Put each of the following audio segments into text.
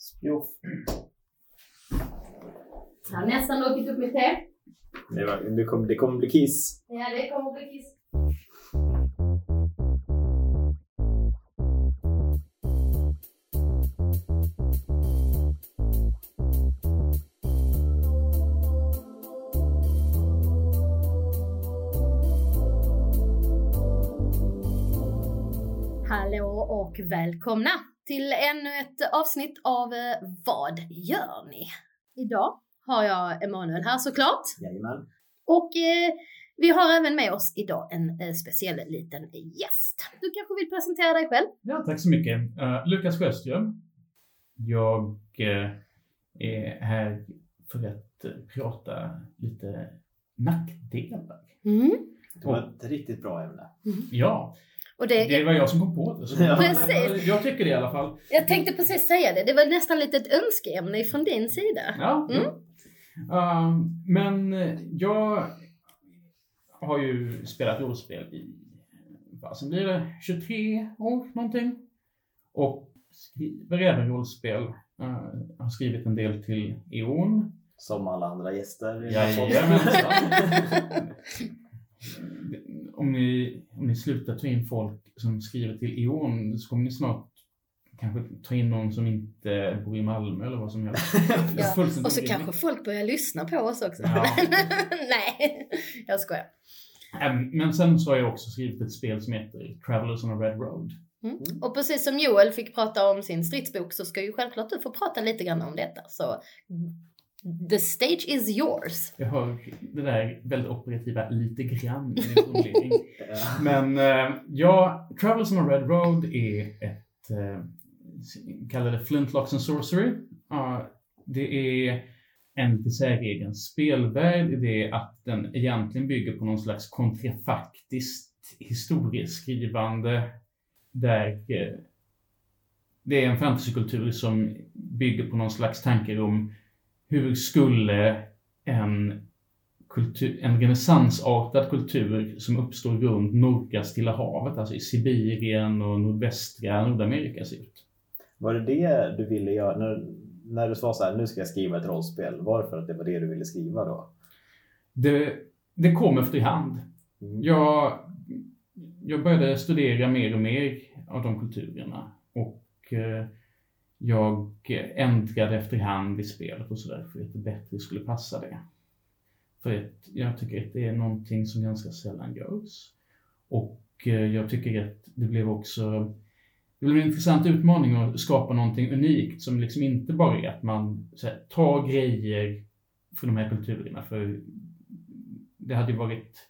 Spjoff. Jag har nästan druckit upp mitt te. Det, var, det, kommer, det kommer bli kiss. Ja, det kommer bli kiss. Hallå och välkomna till ännu ett avsnitt av eh, Vad gör ni? Idag har jag Emanuel här såklart. Jajamän. Och eh, vi har även med oss idag en eh, speciell liten gäst. Du kanske vill presentera dig själv? Ja, tack så mycket. Uh, Lukas Sjöström. Jag uh, är här för att uh, prata lite nackdelar. Mm. Det var ett riktigt bra ämne. Ja, Och det, det var jag som kom på det. Ja. Precis. Jag tycker det i alla fall. jag tänkte precis säga det, det var nästan lite ett önskeämne från din sida. Ja. Mm. Uh, men jag har ju spelat rollspel i, som blir det, 23 år någonting. Och skriver även rollspel. Uh, har skrivit en del till E.ON. Som alla andra gäster. Jajamensan. om, ni, om ni slutar ta in folk som skriver till E.ON så kommer ni snart kanske ta in någon som inte bor i Malmö eller vad som helst. Ja, Och så kanske folk börjar lyssna på oss också. Ja. Nej, jag skojar. Men sen så har jag också skrivit ett spel som heter Travelers on a Red Road. Mm. Och precis som Joel fick prata om sin stridsbok så ska ju självklart du få prata lite grann om detta. Så the stage is yours. Jag hör det där väldigt operativa lite grann i din formulering. Ja. Men eh, ja, Travels on a Red Road är ett, eh, kallar det Flintlocks and Sorcery. Ja, det är en lite säregen spelvärld i det att den egentligen bygger på någon slags kontrafaktiskt historieskrivande där eh, det är en fantasykultur som bygger på någon slags tankar om hur skulle en kultur, en renässansartad kultur som uppstår runt norra Stilla havet, alltså i Sibirien och nordvästra Nordamerika se ut. Var det det du ville göra? När, när du sa så här, nu ska jag skriva ett rollspel. Var det för att det var det du ville skriva då? Det, det kom efterhand. Mm. Jag, jag började studera mer och mer av de kulturerna och eh, jag ändrade efterhand i spelet och sådär för att det bättre skulle passa det. För att jag tycker att det är någonting som ganska sällan görs. Och eh, jag tycker att det blev också det blev en intressant utmaning att skapa någonting unikt som liksom inte bara är att man så här, tar grejer från de här kulturerna. För det hade ju varit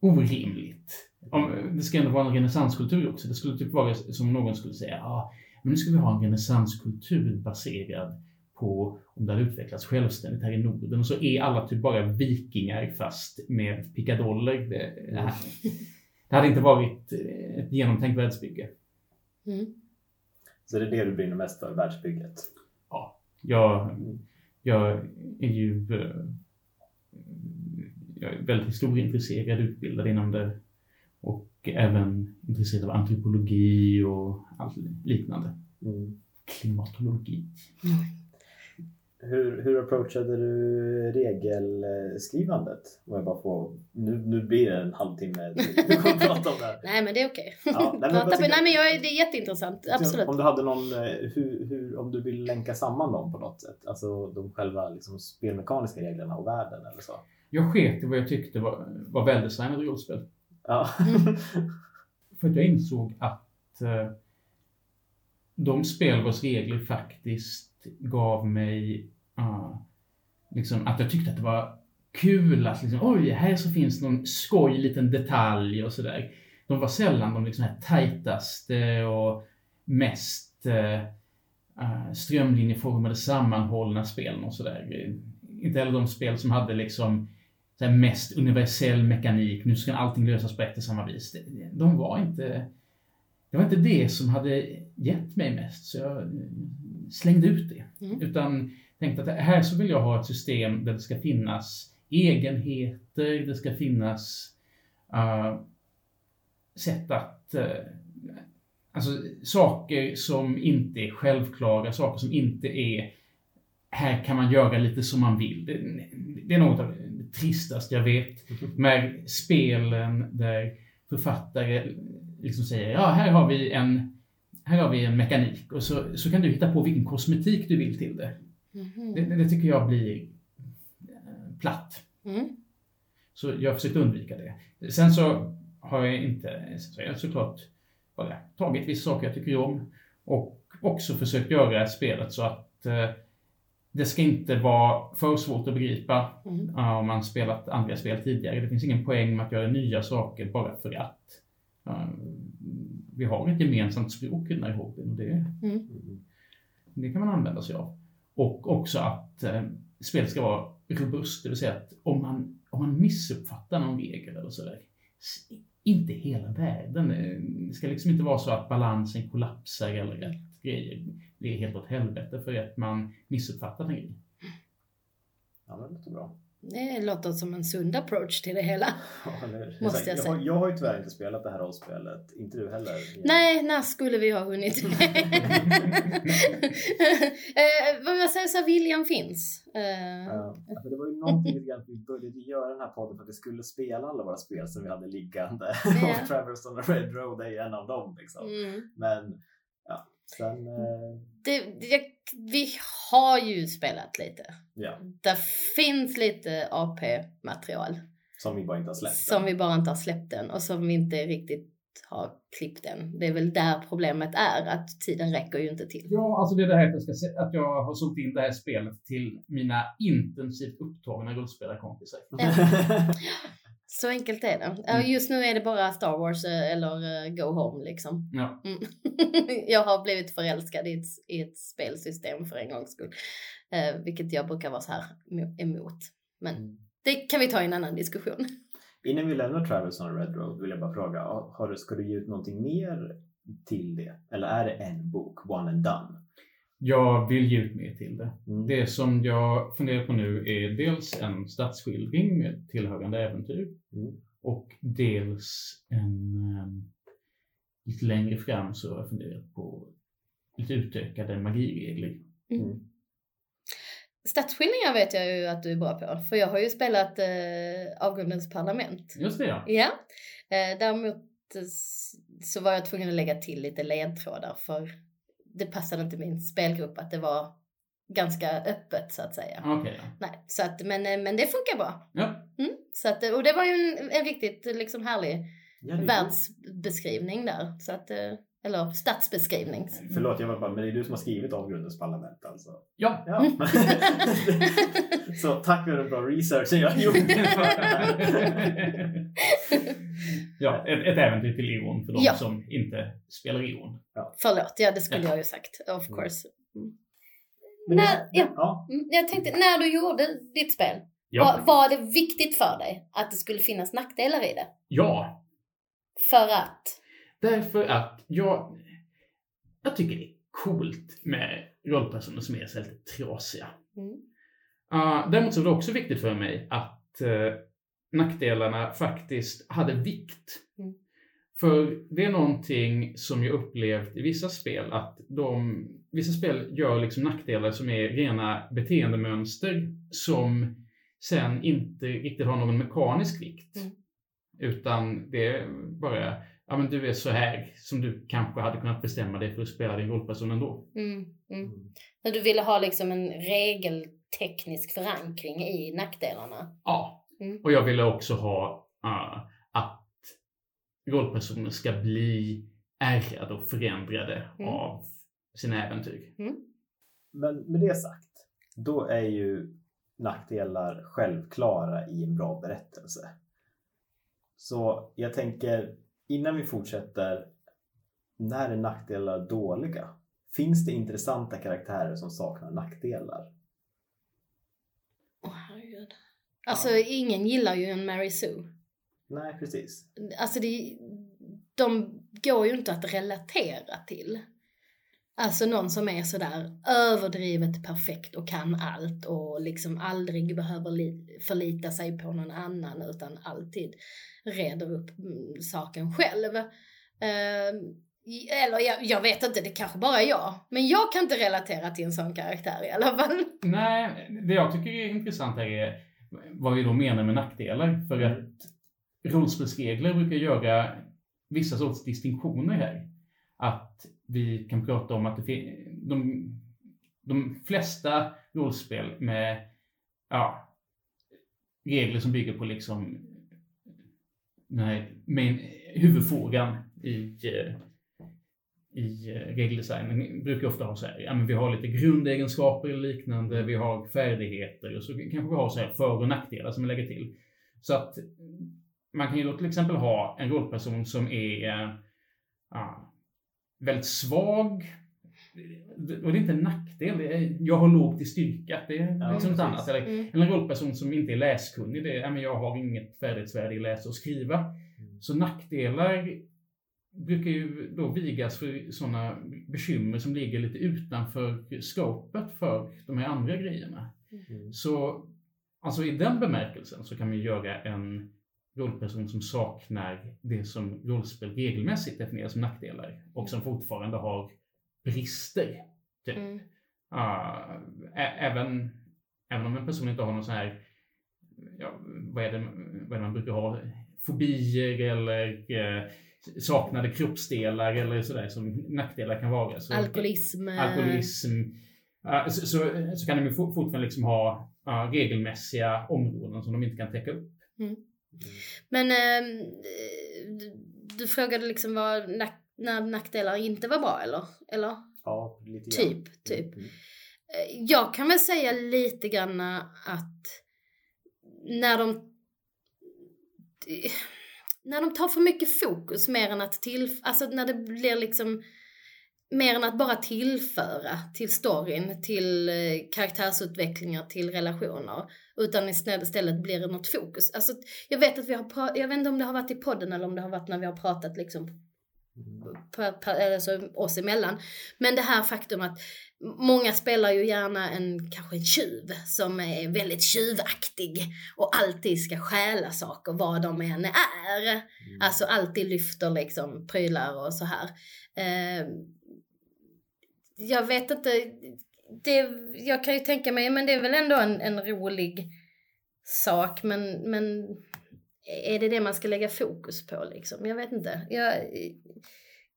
orimligt. Om, det ska ändå vara en renässanskultur också. Det skulle typ vara som någon skulle säga, ah, men nu ska vi ha en renässanskultur baserad på om det hade utvecklats självständigt här i Norden. Och så är alla typ bara vikingar fast med pickadoller. Det, det, här- det hade inte varit ett genomtänkt världsbygge. Mm. Så det är det du brinner mest för, världsbygget? Jag, jag är ju eh, jag är väldigt historieintresserad, utbildad inom det och även intresserad av antropologi och allt liknande. Mm. Klimatologi. Hur, hur approachade du regelskrivandet? Om jag bara får, nu, nu blir det en halvtimme. Du kommer prata om det här. Nej men det är okej. Ja, nej, men tycker- nej men jag, det är jätteintressant, absolut. Om du hade någon, eh, hur, hur, om du vill länka samman dem på något sätt? Alltså de själva liksom, spelmekaniska reglerna och världen eller så? Jag sket i vad jag tyckte var, var väldesignade rollspel. Ja. För att jag insåg att eh, de spel vars regler faktiskt gav mig ah, liksom att jag tyckte att det var kul att liksom, oj, här så finns någon skoj liten detalj och sådär. De var sällan de liksom här tajtaste och mest eh, eh strömlinjeformade sammanhållna spelen och sådär. Inte heller de spel som hade liksom så här mest universell mekanik, nu ska allting lösas på ett och samma vis. Det- De var inte... Det var inte det som hade gett mig mest, så jag slängde ut det. Mm. Utan tänkte att här så vill jag ha ett system där det ska finnas egenheter, det ska finnas uh, sätt att uh, Alltså saker som inte är självklara, saker som inte är här kan man göra lite som man vill. Det, det är något av tristaste jag vet. Med spelen där författare liksom säger ja, här har vi en, här har vi en mekanik och så, så kan du hitta på vilken kosmetik du vill till det. Mhm. Det, det tycker jag blir eh, platt. Mm. Så jag har försökt undvika det. Sen så har jag inte, så har jag såklart bara tagit vissa saker jag tycker om och också försökt göra spelet så att eh, det ska inte vara för svårt att begripa Mm. eh, om man spelat andra spel tidigare. Det finns ingen poäng med att göra nya saker bara för att. Eh, vi har ett gemensamt språk i den här hobbyn och det, Mm. det kan man använda sig av. Och också att eh, spelet ska vara robust, det vill säga att om man, om man missuppfattar någon regel eller sådär, inte hela världen. Det ska liksom inte vara så att balansen kollapsar eller att grejer blir helt åt helvete för att man missuppfattat en grej. Ja, men det låter bra. Det låter som en sund approach till det hela. Ja? Måste jag jag, säga. har, jag har ju tyvärr inte spelat det här rollspelet. Inte du heller. Nej, när skulle vi ha hunnit? eh, vad jag säger så här, viljan finns. Eh, Ja, alltså det var ju någonting lite grann att vi började göra den här podden för att vi skulle spela alla våra spel som vi hade liggande. Ja. och Traverse on the Red Road är ju en av dem. Liksom. mm. Men ja, sen... Eh, det, det, vi har ju spelat lite. ja, Det finns lite AP-material som vi bara inte har släppt. som vi bara inte har släppt än och som vi inte riktigt har klippt än. Det är väl där problemet är, att tiden räcker ju inte till. Ja, alltså det är det här att jag, ska se, att jag har sålt in det här spelet till mina intensivt upptagna rollspelarkompisar. Så enkelt är det. Ja, Just nu är det bara Star Wars eh, eller eh, Go Home liksom. Ja. Mm. jag har blivit förälskad i ett, i ett spelsystem för en gångs skull. Eh, vilket jag brukar vara så här mo- emot. Men Mm. det kan vi ta i en annan diskussion. Innan vi lämnar Traverse on Red Road vill jag bara fråga, har du, ska du ge ut någonting mer till det? Eller är det en bok, one and done? Jag vill ge ut mer till det. Mm. Det som jag funderar på nu är dels en stadsskildring med tillhörande äventyr Mm. och dels en um, lite längre fram så har jag funderat på lite utökade magiregler. Mm. Stadsskildringar vet jag ju att du är bra på. För jag har ju spelat eh, Avgrundens parlament. Just det ja. Ja. Eh, däremot eh, så var jag tvungen att lägga till lite ledtrådar för det passade inte min spelgrupp att det var ganska öppet så att säga. Ja. Nej, så att, men, eh, men det funkar bra. ja. Mm, så att, och det var ju en, en riktigt liksom härlig Ja, världsbeskrivning där. Så att, eh, eller stadsbeskrivning. Förlåt, jag var bara, men det är du som har skrivit Avgrundens parlament alltså? Ja. Ja. Så tack för den bra researchen jag gjorde. ja, ett, ett äventyr till Eon för de Ja. som inte spelar Eon. Förlåt, ja det skulle Ja. jag ju sagt. Of Mm. course. Mm. Det- ja. ja. Mm, Jag tänkte, när du gjorde ditt spel, Ja. var, var det viktigt för dig att det skulle finnas nackdelar i det? ja, För att? Därför att jag, jag tycker det är coolt med rollpersoner som är så här lite trasiga. Mm. Uh, däremot så var det också viktigt för mig att uh, nackdelarna faktiskt hade vikt. Mm. För det är någonting som jag upplevt i vissa spel att de, vissa spel gör liksom nackdelar som är rena beteendemönster som sen inte riktigt har någon mekanisk vikt. Mm. Utan det är bara, ja men du är så här som du kanske hade kunnat bestämma dig för att spela din rollperson ändå. Mm. Mm. Men du ville ha liksom en regelteknisk förankring i nackdelarna? Ja. Mm. Och jag ville också ha uh, att rollpersoner ska bli ärrade och förändrade Mm. av sina äventyr. Men med det sagt, då är ju nackdelar självklara i en bra berättelse. Så jag tänker, innan vi fortsätter, när är nackdelar dåliga? Finns det intressanta karaktärer som saknar nackdelar? Åh herregud. Alltså ingen gillar ju en Mary Sue. Nej, precis. Alltså det, de går ju inte att relatera till. Alltså någon som är sådär överdrivet perfekt och kan allt och liksom aldrig behöver förlita sig på någon annan utan alltid reder upp mm, saken själv. Ehm, eller jag, jag vet inte, det kanske bara är jag. Men jag kan inte relatera till en sån karaktär i alla fall. Nej, det jag tycker är intressant här är vad vi då menar med nackdelar. För att rollspelsregler brukar göra vissa sorts distinktioner här. Att vi kan prata om att det de, de flesta rollspel med ja, regler som bygger på liksom den här main, huvudfrågan i, eh, i eh, regeldesignen brukar ofta ha så här, ja men vi har lite grundegenskaper eller liknande, vi har färdigheter och så kanske vi har så här för och nackdelar som vi lägger till. Så att man kan ju då till exempel ha en rollperson som är ja, väldigt svag. Och det är inte en nackdel, det är, jag har lågt i styrka, det är Ja, liksom något annat. Eller, Mm. eller en rollperson som inte är läskunnig, det är, men jag har inget färdighetsvärde i läsa och skriva. Så nackdelar brukar ju då vigas för sådana bekymmer som ligger lite utanför skopet för de här andra grejerna. Mm. Så alltså i den bemärkelsen så kan man göra en rollperson som saknar det som rollspel regelmässigt definierar som nackdelar och som fortfarande har brister. Typ. Mm. Ah, ä- även, även om en person inte har någon sån här, ja, vad, är det, vad är det man brukar ha, fobier eller eh, saknade kroppsdelar eller sådär som nackdelar kan vara. Så, Alkoholism. eh, alkoholism. Ja, så, så, så kan de fortfarande liksom ha ja, regelmässiga områden som de inte kan täcka upp. Men ehm, du, du frågade liksom vad nack, när nackdelar inte var bra eller? Eller? Ja, lite grann. Typ, typ. Mm. Eh, Jag kan väl säga lite grann att när de när de tar för mycket fokus mer än att till, alltså när det blir liksom mer än att bara tillföra till storyn, till eh, karaktärsutvecklingar, till relationer. Utan istället blir det något fokus. Alltså, jag vet att vi har jag vet inte om det har varit i podden eller om det har varit när vi har pratat liksom på, på, alltså oss emellan. Men det här faktum att många spelar ju gärna en, kanske en tjuv som är väldigt tjuvaktig och alltid ska stjäla saker vad de än är. Mm. Alltså alltid lyfter liksom prylar och så här. Eh, jag vet inte, det, jag kan ju tänka mig, men det är väl ändå en, en rolig sak, men, men är det det man ska lägga fokus på liksom? Jag vet inte. Jag,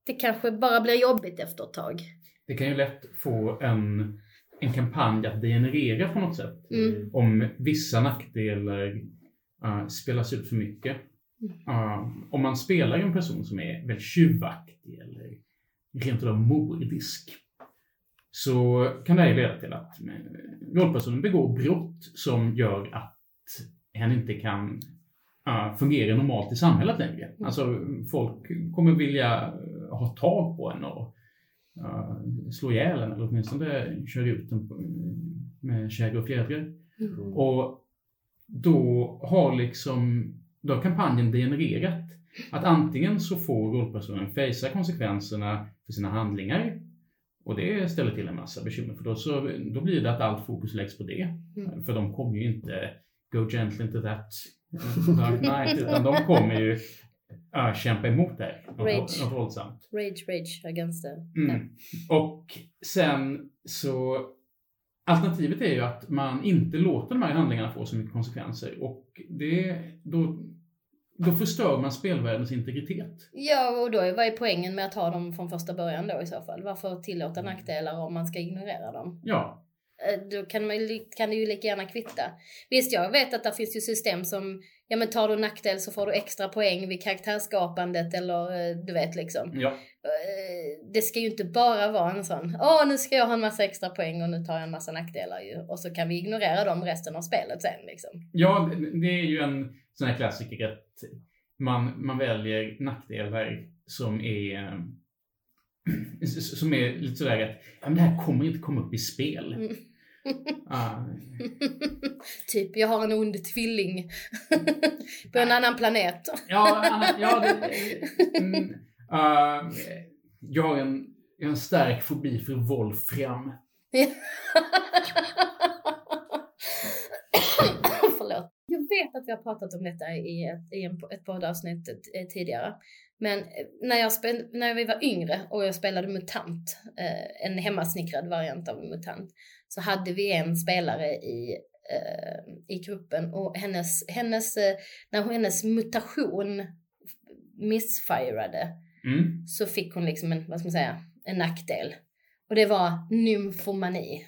det kanske bara blir jobbigt efter ett tag. Det kan ju lätt få en, en kampanj att degenerera på något sätt. Mm. Om vissa nackdelar uh, spelas ut för mycket. Uh, om man spelar en person som är väldigt tjuvaktig eller rent utav mordisk så kan det här leda till att rollpersonen begår brott som gör att hen inte kan uh, fungera normalt i samhället längre. Alltså folk kommer vilja eh, ha tag på en och uh, slå ihjäl en eller åtminstone köra ut den med kägor och fjädrar. Mm. Och då har liksom då har kampanjen degenererat. Att antingen så får rollpersonen fejsa konsekvenserna för sina handlingar och det ställer till en massa bekymmer för då, så, då blir det att allt fokus läggs på det. Mm. För de kommer ju inte go gently into that dark night utan de kommer ju äh, kämpa emot det här. Något, Rage. något våldsamt. Rage, rage against the... Mm. Och sen så Alternativet är ju att man inte låter de här handlingarna få så mycket konsekvenser och det, då, då förstör man spelvärldens integritet. Ja, och då är, vad är poängen med att ha dem från första början då i så fall? Varför tillåta nackdelar om man ska ignorera dem? Ja, Då kan, man, kan det ju lika gärna kvitta. Visst, jag vet att det finns ju system som, ja men tar du nackdel så får du extra poäng vid karaktärsskapandet eller eh, du vet liksom. ja. Eh, Det ska ju inte bara vara en sån, åh nu ska jag ha en massa extra poäng och nu tar jag en massa nackdelar ju. Och så kan vi ignorera dem resten av spelet sen liksom. ja det, är ju en sån här klassiker att man, man väljer nackdelar som är eh, som är lite sådär att ja, men det här kommer inte komma upp i spel. Mm. Ah, typ, jag har en ond tvilling på en annan planet. Ja, ja det, mm, uh, jag, har en, en stark fobi för Wolfram. Förlåt. Jag vet att vi har pratat om detta i ett, i en, ett poddavsnitt eh, tidigare. Men eh, när, jag spel, när vi var yngre och jag spelade MUTANT, eh, en hemmasnickrad variant av MUTANT, så hade vi en spelare i, eh, i gruppen och hennes, hennes, eh, när hennes mutation missfirade Mm. så fick hon liksom en, vad ska man säga, en nackdel. Och det var nymfomani.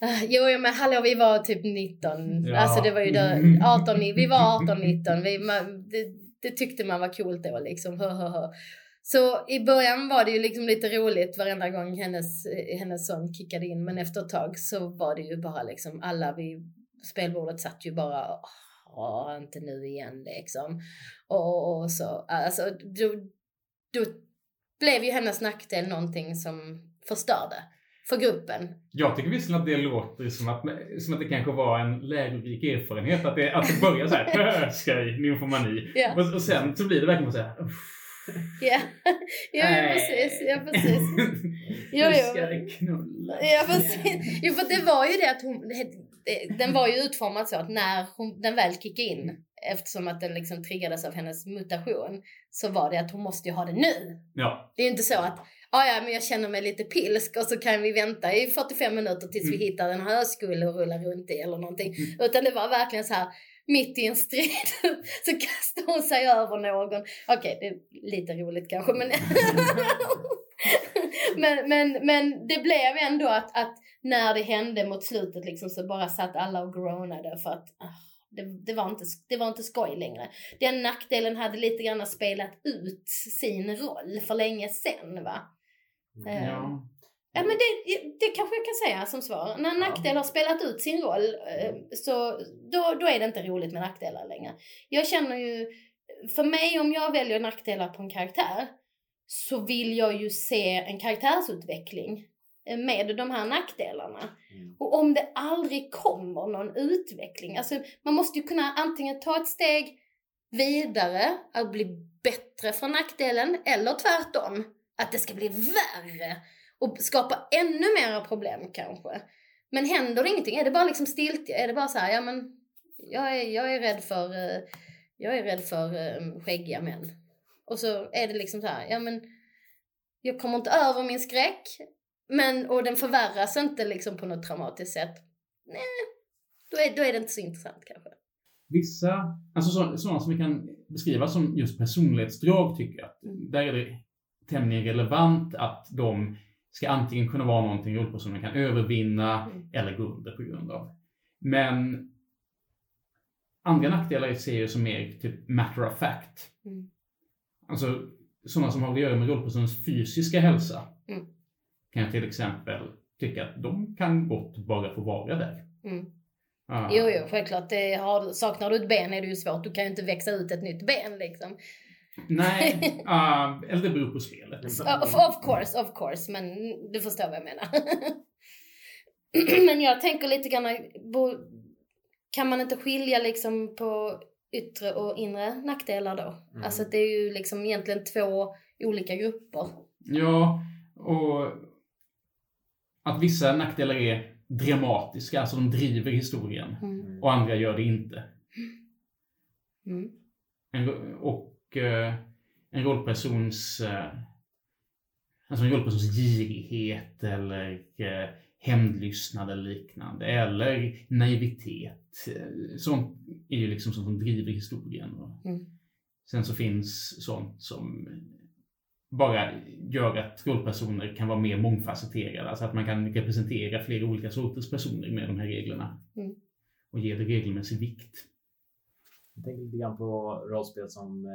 Ah, Jo, jo, men hallå, vi var typ 19. Ja. Alltså det var ju då 18, ni- vi var 18, 19. Vi, man, det, det tyckte man var coolt då liksom. Hö, hö, hö. Så i början var det ju liksom lite roligt varenda gång hennes, hennes son kickade in. Men efter ett tag så var det ju bara liksom alla vid spelbordet satt ju bara Åh, inte nu igen liksom. Och, och så, alltså då, då blev ju hennes nackdel någonting som förstörde för gruppen. Jag tycker visserligen att det låter som att, som att det kanske var en lärorik erfarenhet. Att det, att det börjar så här, skoj, nymfomani. Ja. Och, och sen så blir det verkligen så här, uff, Ja, ja precis. Ja, precis. Jo, jo. ska det knullas. Ja, precis. Jo, för det var ju det att hon, den var ju utformad så att när hon, den väl kickade in, eftersom att den liksom triggades av hennes mutation, så var det att hon måste ju ha det nu. Ja, Det är ju inte så att ah, ja, men jag känner mig lite pilsk och så kan vi vänta i 45 minuter tills vi Mm. hittar en höskulle och rulla runt i eller någonting. Utan det var verkligen så här mitt i en strid så kastade hon sig över någon. Okej, det är lite roligt kanske men men, men, men det blev ändå att, att när det hände mot slutet liksom så bara satt alla och groanade för att ah, det, det, var inte, det var inte skoj längre. Den nackdelen hade lite grann spelat ut sin roll för länge sedan va. Ja. Ja men det, det kanske jag kan säga som svar. När en nackdel har spelat ut sin roll eh, så då, då är det inte roligt med nackdelar längre. Jag känner ju, för mig om jag väljer nackdelar på en karaktär så vill jag ju se en karaktärsutveckling eh, med de här nackdelarna. Mm. Och om det aldrig kommer någon utveckling, alltså man måste ju kunna antingen ta ett steg vidare, att bli bättre från nackdelen, eller tvärtom, att det ska bli värre och skapa ännu mera problem kanske. Men händer det ingenting, är det bara liksom stiltje, är det bara så här, ja men jag är, jag är rädd för, eh, jag är rädd för eh, skäggiga män. Och så är det liksom så här, ja men jag kommer inte över min skräck, men, och den förvärras inte liksom på något traumatiskt sätt. Nej, då är, då är det inte så intressant kanske. Vissa, alltså så, sådana som vi kan beskriva som just personlighetsdrag tycker jag att Mm. där är det tämligen relevant att de ska antingen kunna vara någonting rollpersonen kan övervinna Mm. eller gå under på grund av. Men andra nackdelar ser jag som mer typ matter of fact. Mm. Alltså sådana som har att göra med rollpersonens fysiska hälsa. Mm. Kan jag till exempel tycka att de kan gott bara få vara där. Mm. Ah. Jo, jo, självklart. Det har, saknar du ett ben är det ju svårt. Du kan ju inte växa ut ett nytt ben liksom. Nej, ah, eller det beror på spelet. Of, of course, of course. Men du förstår vad jag menar. men jag tänker lite grann, kan man inte skilja liksom på yttre och inre nackdelar då? Mm. Alltså det är ju liksom egentligen två olika grupper. Ja, och att vissa nackdelar är dramatiska, alltså de driver historien. Mm. Och andra gör det inte. Mm. Och en rollpersons eh, alltså en rollpersons girighet eller eh, hämndlystnad eller liknande. Eller naivitet. Eh, Sånt är ju liksom sånt som driver historien. Och Mm. Sen så finns sånt som bara gör att rollpersoner kan vara mer mångfacetterade. Alltså att man kan representera flera olika sorters personer med de här reglerna. Mm. Och ge det regelmässig vikt. Jag tänker lite grann på rollspel som eh,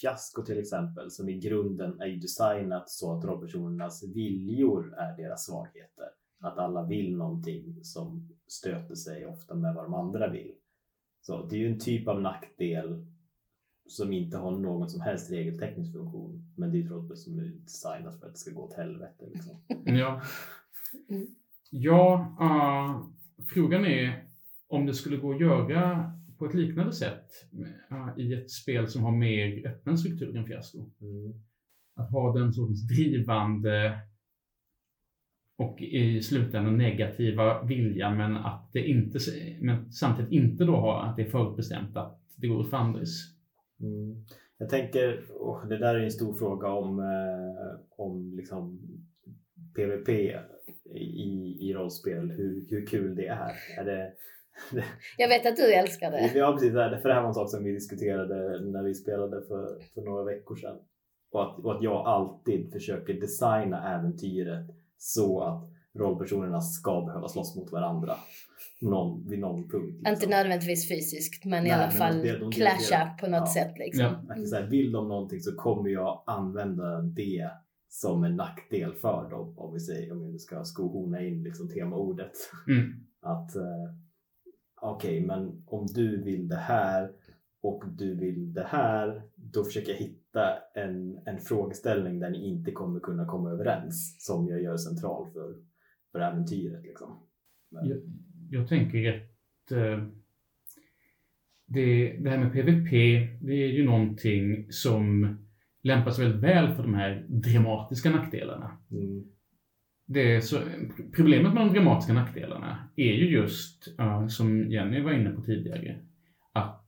Fiasko till exempel, som i grunden är ju designat så att rollpersonernas viljor är deras svagheter. Att alla vill någonting som stöter sig ofta med vad de andra vill. Så det är ju en typ av nackdel som inte har någon som helst regelteknisk funktion. Men det är ju ett rollspel som är designat för att det ska gå åt helvete. Liksom. Mm. Ja. Ja, uh, frågan är om det skulle gå att göra på ett liknande sätt uh, i ett spel som har mer öppen struktur än Fiasko. Mm. Att ha den sortens drivande och i slutändan negativa vilja men att det inte, men samtidigt inte då ha att det är förutbestämt att det går åt fanders. Mm. Jag tänker, och det där är en stor fråga om, eh, om liksom PVP i, i rollspel, hur, hur kul det är. är det, Jag vet att du älskar det. Ja precis, för det här var en sak som vi diskuterade när vi spelade för, för några veckor sedan. Och att, och att jag alltid försöker designa äventyret så att rollpersonerna ska behöva slåss mot varandra någon, vid någon punkt. Liksom. Inte nödvändigtvis fysiskt men i Nej, alla men fall de- de clasha på något Ja. sätt liksom. Ja. Är så här, vill de någonting så kommer jag använda det som en nackdel för dem. Om vi säger, om vi ska skohorna in liksom temaordet. Mm. Att okej, men om du vill det här och du vill det här, då försöker jag hitta en, en frågeställning där ni inte kommer kunna komma överens som jag gör central för, för äventyret. Liksom. Men, Jag, jag tänker att eh, det, det här med PVP, det är ju någonting som lämpar sig väldigt väl för de här dramatiska nackdelarna. mm, Det så, problemet med de dramatiska nackdelarna är ju just, ja, som Jenny var inne på tidigare, att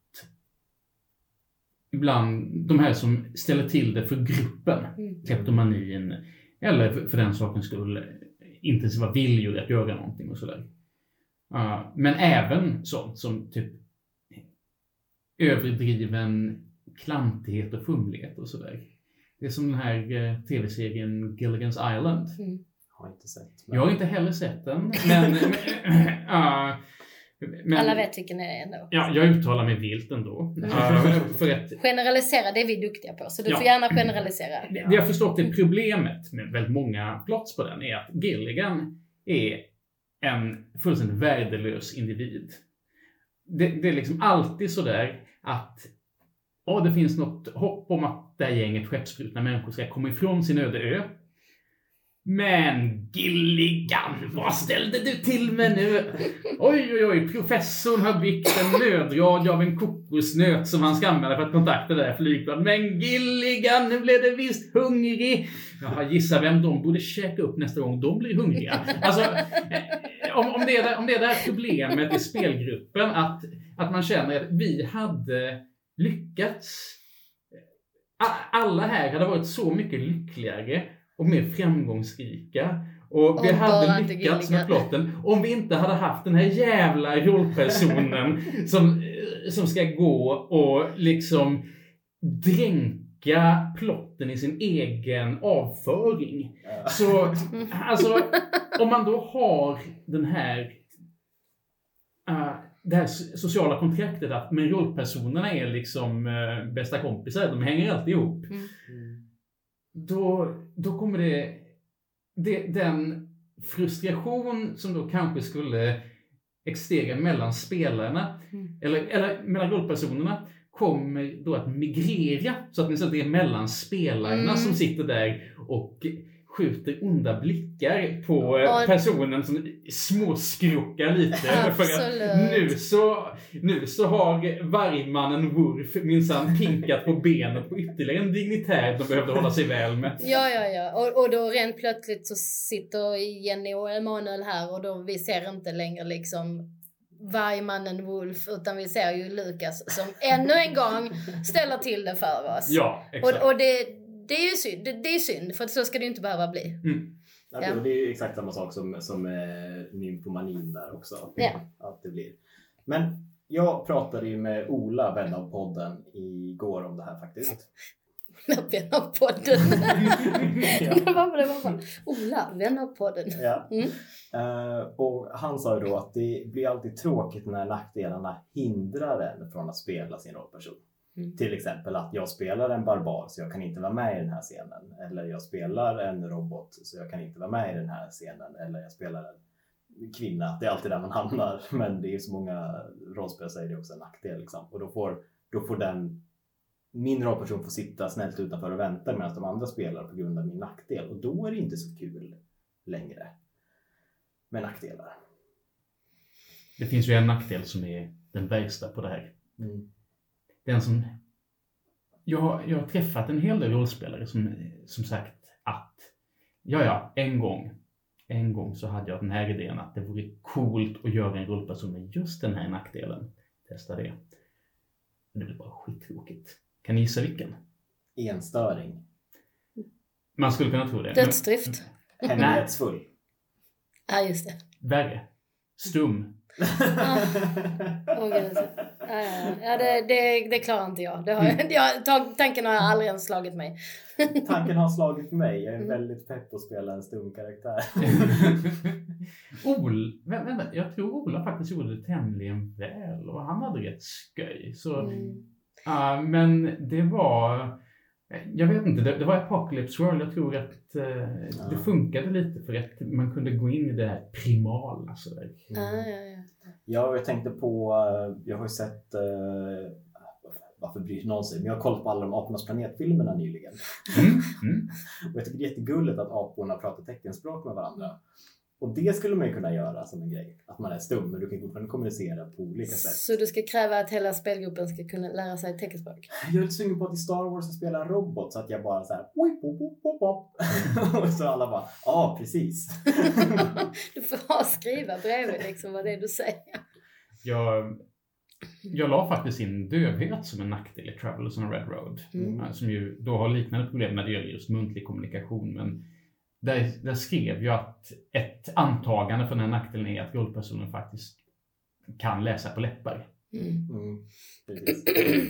ibland de här som ställer till det för gruppen, Mm. kleptomanin, eller för, för den sakens skull intensiva viljor att göra någonting och sådär. Ja, men även sånt som typ överdriven klantighet och fumlighet och sådär. Det är som den här eh, tv-serien Gilligan's Island. Mm. Har inte sett. Men, Jag har inte heller sett den, men... men Alla vet vilken det är ändå. Ja, jag uttalar mig vilt ändå. Mm. Att Generalisera, det är vi duktiga på. Så du Ja. får gärna generalisera. det jag har förstått är problemet med väldigt många plots på den är att Gilligan är en fullständigt värdelös individ. Det, det är liksom alltid sådär att ja, det finns något hopp om att det här gänget skeppsbrutna människor ska komma ifrån sin öde ö. Men Gilligan, vad ställde du till med nu? Oj, oj, oj, professorn har byggt en nödradio av en kokosnöt som han ska använda för att kontakta det där flygplanet. Men Gilligan, nu blev det visst hungrig. Jaha, gissa vem de borde käka upp nästa gång de blir hungriga. Alltså, eh, om, om, det är det, om det är det här problemet i spelgruppen, att, att man känner att vi hade lyckats. Alla här hade varit så mycket lyckligare och mer framgångsrika. Och vi bara hade lyckats med plotten om vi inte hade haft den här jävla rollpersonen som, eh, som ska gå och liksom dränka plotten i sin egen avföring. Så, alltså, om man då har den här uh, det här so- sociala kontraktet att men rollpersonerna är liksom uh, bästa kompisar, de hänger alltid ihop. Mm. Då, då kommer det, det... Den frustration som då kanske skulle existera mellan spelarna, Mm. eller, eller mellan rollpersonerna, kommer då att migrera så att det är mellan spelarna Mm. som sitter där och skjuter onda blickar på eh, Och- personen som småskrockar lite. för att nu så, nu så har vargmannen Wolf minsann pinkat på benet på ytterligare en dignitär de behövde hålla sig väl med. Ja, ja, ja. Och, och då rent plötsligt så sitter Jenny och Emanuel här och då vi ser inte längre liksom vargmannen Wolf utan vi ser ju Lukas som ännu en gång ställer till det för oss. Ja, exakt. och och det, det är ju synd, det, det är synd för så ska det ju inte behöva bli. Mm. Ja, Ja. det- är ju exakt samma sak som, som eh, nymfomanin där också. Ja. Att det blir. Men jag pratade ju med Ola, vän av podden, igår om det här faktiskt. Vän av podden. Ja. det var det var Ola, vän av podden. Ja. Mm. Eh, och han sa ju då att det blir alltid tråkigt när nackdelarna hindrar en från att spela sin rollperson. Mm. Till exempel att jag spelar en barbar så jag kan inte vara med i den här scenen. Eller jag spelar en robot så jag kan inte vara med i den här scenen. Eller jag spelar en kvinna. Det är alltid där man hamnar. Men det är ju så många rollspel är det också en nackdel. Liksom. Och då får, då får den min rollperson får sitta snällt utanför och vänta medan de andra spelar på grund av min nackdel. Och då är det inte så kul längre med nackdelar. Det finns ju en nackdel som är den värsta på det här. Mm. Den som... Jag, har- jag har träffat en hel del rollspelare som, som sagt att ja, ja, en gång en gång så hade jag den här idén att det vore coolt att göra en rollperson med just den här nackdelen. Testa det. Men det blev bara skittråkigt. Kan ni gissa vilken? Enstöring. Man skulle kunna tro det. Dödsdrift. Hemlighetsfull. Ja, just det. Värre. Stum. Åh, gud. Ja, ja, ja. ja det, det, det klarar inte jag. Det har, jag, jag tag, tanken har aldrig ens slagit mig. Tanken har slagit mig. Jag är Mm. väldigt pepp på att spela en stum karaktär. Ol, vä- vänta, jag tror Ola faktiskt gjorde det tämligen väl och han hade rätt sköj. Så, Mm. ja, men det var, jag vet inte, det, det var Apocalypse World. Jag tror att eh, det funkade lite för att man kunde gå in i det här primala sådär. Ja, ja, ja. Ja, jag tänkte på, eh, jag har ju sett, eh, varför bryr någon sig, men jag har kollat på alla de Apornas planet-filmerna nyligen. Mm, mm. Och jag tycker det är jättegulligt att aporna pratar teckenspråk med varandra. Och det skulle man ju kunna göra som en grej. Att man är stum, men du kan fortfarande kommunicera på olika sätt. Så du ska kräva att hela spelgruppen ska kunna lära sig teckenspråk? Jag är lite sugen på att i Star Wars spela en robot så att jag bara så här... "Oi, pop, pop, pop, pop." Och så alla bara, ja precis. du får ha skriva bredvid liksom vad det är du säger. Jag, jag la faktiskt in dövhet som en nackdel i Travelers on a Red Road. Mm. eh, Som ju då har liknande problem när det gäller just muntlig kommunikation. Men där, där skrev jag att ett antagande för den här nackdelen är att rollpersonen faktiskt kan läsa på läppar. Mm. Mm.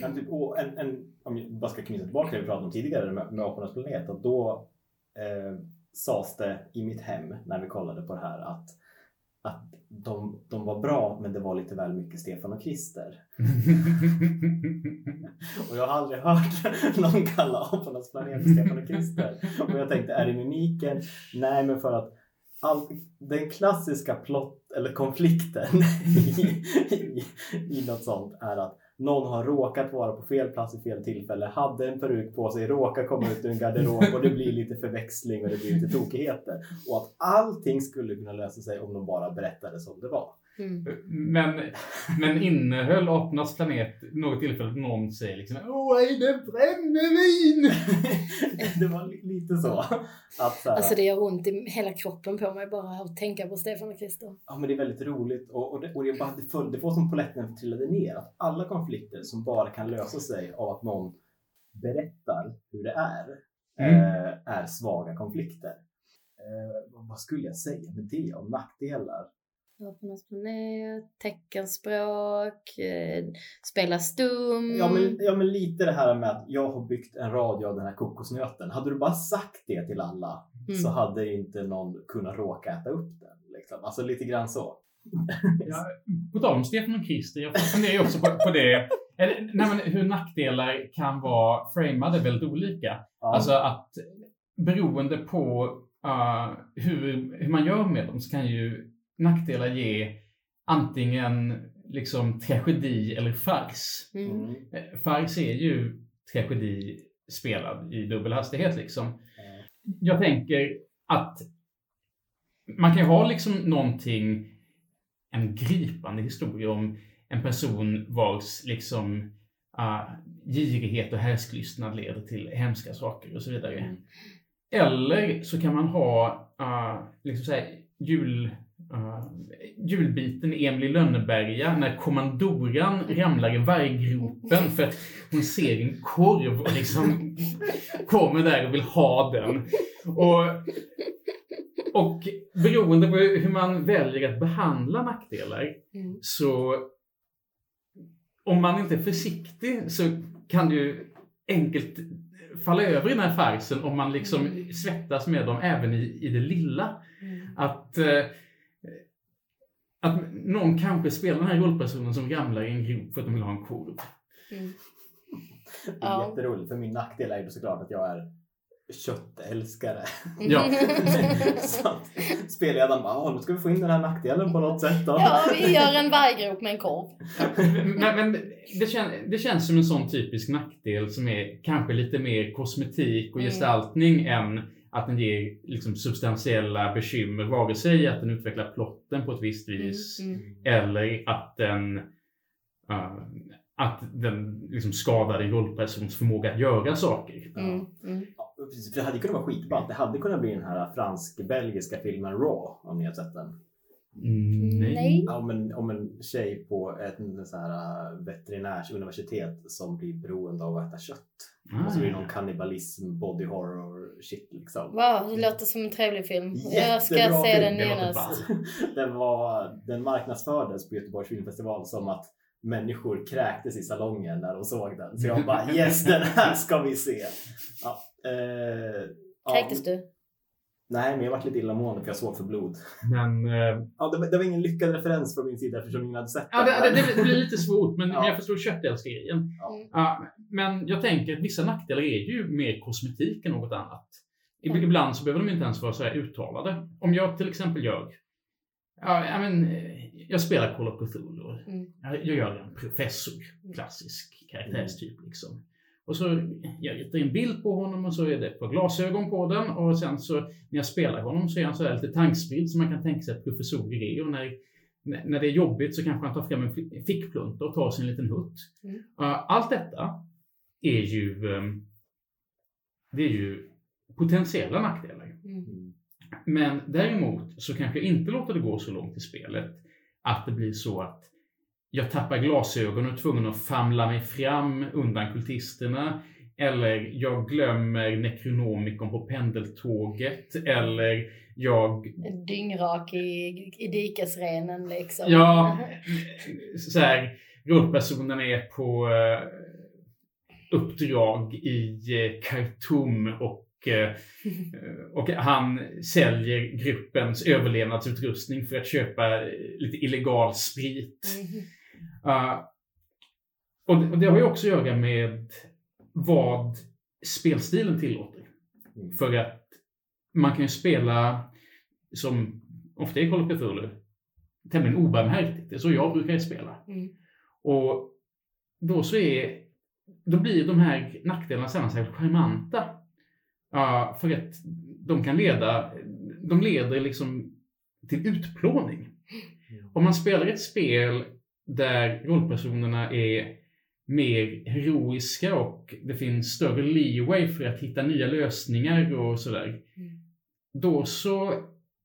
Men typ, och en, en, om jag bara ska knyta tillbaka till det vi pratade om tidigare med, med Apornas planet. Att då eh, sades det i mitt hem när vi kollade på det här att, att de, de var bra men det var lite väl mycket Stefan och Christer. Och jag har aldrig hört någon kalla Apornas planet för Stefan och Christer. Och jag tänkte, är det mimiken? Nej, men för att all, den klassiska plott eller konflikten i, i, i något sånt är att någon har råkat vara på fel plats i fel tillfälle, hade en peruk på sig, råkar komma ut ur en garderob och det blir lite förväxling och det blir lite tokigheter. Och att allting skulle kunna lösa sig om de bara berättade som det var. Mm. Men, men innehöll Apornas planet något tillfälle att någon säger liksom Åh, är det brännevin? det var li- lite så. Att, så här, Alltså det gör ont i hela kroppen på mig bara att tänka på Stefan och Christer. Ja, men det är väldigt roligt och, och, det, och det, bara, det, föll, det var som polletten trillade ner. Att alla konflikter som bara kan lösa sig av att någon berättar hur det är, Mm. eh, är svaga konflikter. Eh, vad- vad skulle jag säga med det om nackdelar? Apornas planet, teckenspråk, eh, spela stum. Ja, men, ja, men lite det här med att jag har byggt en radio av den här kokosnöten. Hade du bara sagt det till alla Mm. så hade inte någon kunnat råka äta upp den. Liksom. Alltså lite grann så. Ja, på tal om Stefan och Christer, jag funderar ju också på, på det. Eller, nej, men hur nackdelar kan vara framade väldigt olika. Ja. Alltså att beroende på uh, hur, hur man gör med dem så kan ju nackdelar ge antingen liksom tragedi eller fars. Mm. Mm. Eh, Fars är ju tragedi spelad i dubbel hastighet liksom. Jag tänker att man kan ju ha liksom någonting, en gripande historia om en person vars liksom uh, girighet och härsklystnad leder till hemska saker och så vidare. Mm. Eller så kan man ha uh, liksom så här, jul, uh, julbiten i Emil i Lönneberga när kommandoran ramlar i varggropen för att hon ser en korv och liksom kommer där och vill ha den. Och, och beroende på hur man väljer att behandla nackdelar Mm. så om man inte är försiktig så kan ju enkelt falla över i den här farsen om man liksom Mm. svettas med dem även i, i det lilla. Mm. Att, eh, att någon kanske spelar den här rollpersonen som ramlar i en grop för att de vill ha en korv. Mm. Det är Ja. jätteroligt. För min nackdel är ju såklart att jag är köttälskare. Ja. så spelledaren bara, "Ah, nu ska vi få in den här nackdelen på något sätt då. ja, vi gör en varggrop med en korv. Men, men det, kän, det känns som en sån typisk nackdel som är kanske lite mer kosmetik och Mm. gestaltning än att den ger liksom substantiella bekymmer, vare sig att den utvecklar plotten på ett visst vis Mm. Mm. eller att den uh, att den liksom skadar en rollpersons förmåga att göra saker. Mm. Mm. precis, för det hade kunnat vara skitballt. Det hade kunnat bli den här fransk-belgiska filmen Raw, om ni har sett den. Mm, Nej. Ja, om, en, om en tjej på ett en sån här äh, veterinärsuniversitet som blir beroende av att äta kött. Ah, Och så blir det någon kannibalism, body horror shit liksom. Wow, det låter som en trevlig film. Jag ska Jättebra se film, den genast. den, var, den marknadsfördes på Göteborgs filmfestival som att människor kräktes i salongen när de såg den. Så jag bara yes, den här ska vi se. Ja, eh, ja, Kräktes du? Nej, men jag varit lite illamående för jag såg för blod. Men eh, Ja, det, var- det var ingen lyckad referens från min sida eftersom ingen hade sett ja, det, det, det blir lite svårt, men Ja. jag förstår köttälskargrejen. Ja. Ja, men jag tänker att vissa nackdelar är ju mer kosmetik än något annat. Mm. Ibland så behöver de inte ens vara så här uttalade. Om jag till exempel gör Ja, ja, men, eh, jag spelar Call of Cthulhu. Mm. Jag, jag gör en professor, klassisk karaktärstyp liksom. Och så jag ritar en bild på honom och så är det ett par glasögon på den och sen så när jag spelar honom så är han så här lite tankspridd som man kan tänka sig att professorer är och när, när det är jobbigt så kanske han tar fram en fi- fickplunta och tar sig en liten hutt. Mm. Allt detta är ju, um, det är ju potentiella nackdelar. Mm. Men däremot så kanske jag inte låter det gå så långt i spelet att det blir så att jag tappar glasögon och är tvungen att famla mig fram undan kultisterna. Eller jag glömmer Necronomicon på pendeltåget. Eller jag... Dyngrak i, i dikesrenen liksom. Ja, så här, rollpersonen är på eh, uppdrag i eh, Khartoum och eh, och han säljer gruppens överlevnadsutrustning för att köpa lite illegal sprit. Mhm. Uh, och, det, och det har ju också att göra med vad spelstilen tillåter. Mm. För att man kan ju spela, som ofta i Call of Cthulhu, tämligen obarmhärtigt. Det är så jag brukar spela. Mm. Och då så är, då blir de här nackdelarna sällan särskilt charmanta. Ja, för att de kan leda, de leder liksom till utplåning. Om man spelar ett spel där rollpersonerna är mer heroiska och det finns större leeway för att hitta nya lösningar och sådär. Mm. Då så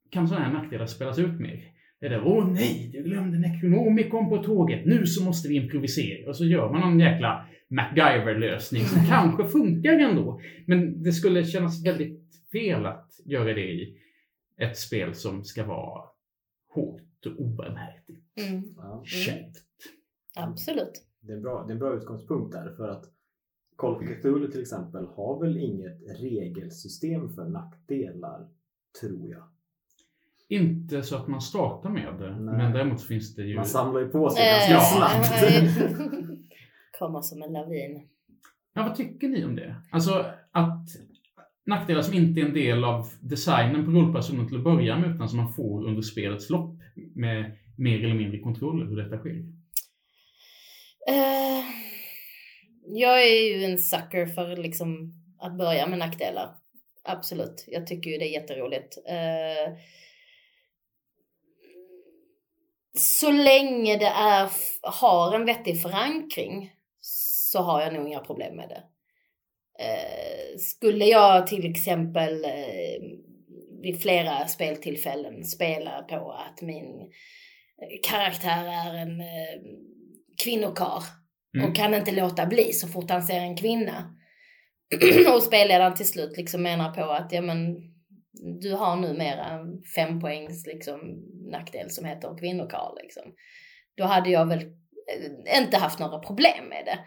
kan sådana här nackdelar spelas ut mer. Det är där, åh nej, du glömde Necronomicon på tåget, nu så måste vi improvisera. Och så gör man någon jäkla MacGyver-lösning som kanske funkar ändå. Men det skulle kännas väldigt fel att göra det i ett spel som ska vara och obarmhärtigt. Mm. Ja, Kärvt. Absolut. det, är en bra, det är en bra utgångspunkt där för att Call of Cthulhu till exempel har väl inget regelsystem för nackdelar, tror jag. Inte så att man startar med det, Nej. men däremot finns det ju... Man samlar ju på sig Eh, ganska ja. snabbt. Kommer som en lavin. Ja, vad tycker ni om det? Alltså att nackdelar som inte är en del av designen på rollpersonen till att börja med, utan som man får under spelets lopp med mer eller mindre kontroll över hur detta sker. Uh, jag är ju en sucker för liksom att börja med nackdelar. Absolut. Jag tycker ju det är jätteroligt. Eh, så länge det är, har en vettig förankring så har jag nog inga problem med det. Eh, skulle jag till exempel eh, vid flera speltillfällen spela på att min karaktär är en eh, kvinnokar Mm. och kan inte låta bli så fort han ser en kvinna. och spelledaren till slut liksom menar på att ja men du har numera fem poängs liksom nackdel som heter kvinnokar liksom. Då hade jag väl eh, inte haft några problem med det.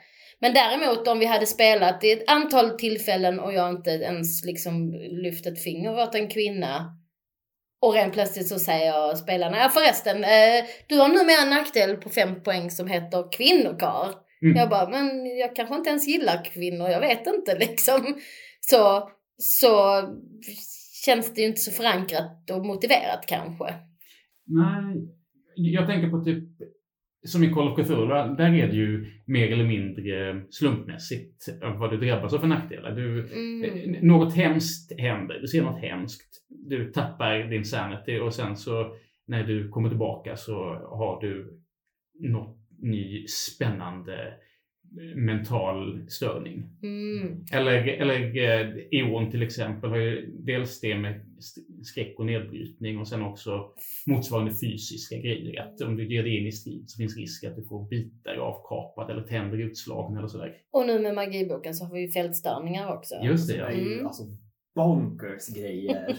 Men däremot om vi hade spelat i ett antal tillfällen och jag inte ens liksom lyft ett finger åt en kvinna och rent plötsligt så säger jag spelarna, ja förresten, eh, du har numera en nackdel på fem poäng som heter kvinnokar. Mm. Jag bara, men jag kanske inte ens gillar kvinnor, jag vet inte liksom. Så, så känns det ju inte så förankrat och motiverat kanske. Nej, jag tänker på typ som i Call of Cthulhu, där är det ju mer eller mindre slumpmässigt vad du drabbas av för nackdelar. Du, Mm. Något hemskt händer, du ser något hemskt, du tappar din sanity och sen så när du kommer tillbaka så har du något ny spännande mental störning. Mm. Eller, eller eh, Eon till exempel har ju dels det med skräck och nedbrytning och sen också motsvarande fysiska grejer. Att om du ger dig in i strid så finns risk att du får bitar avkapade eller tänder utslagna eller sådär. Och nu med magiboken så har vi ju fältstörningar också. Just det, ja. Mm. alltså bonkers grejer.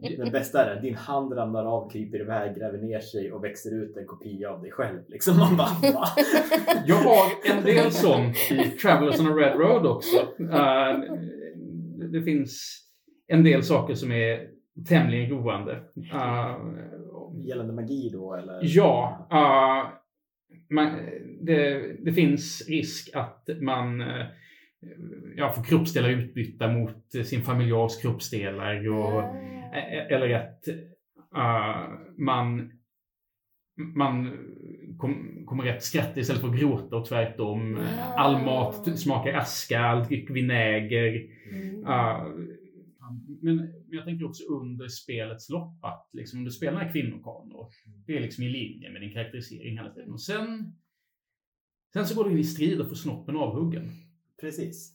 Den bästa är att din hand ramlar av, kryper iväg, gräver ner sig och växer ut en kopia av dig själv. Liksom man bara, va? Jag har en del sånt i Travelers on a Red Road också. Eh, det finns en del saker som är tämligen roande. Eh, Gällande magi då eller? Ja, uh, man, det, det finns risk att man uh, ja, får kroppsdelar utbytta mot sin familjars kroppsdelar. Och, e- Eller att uh, man, man kom, kommer rätt skratta istället för att gråta och tvärtom. Ah. All mat smakar aska, all dryck vinäger. Mm. Uh, men jag tänker också under spelets lopp att liksom, om du spelar här kvinnokanon, det är liksom i linje med din karaktärisering hela tiden. Och sen, sen så går du in i strid och får snoppen avhuggen. Precis.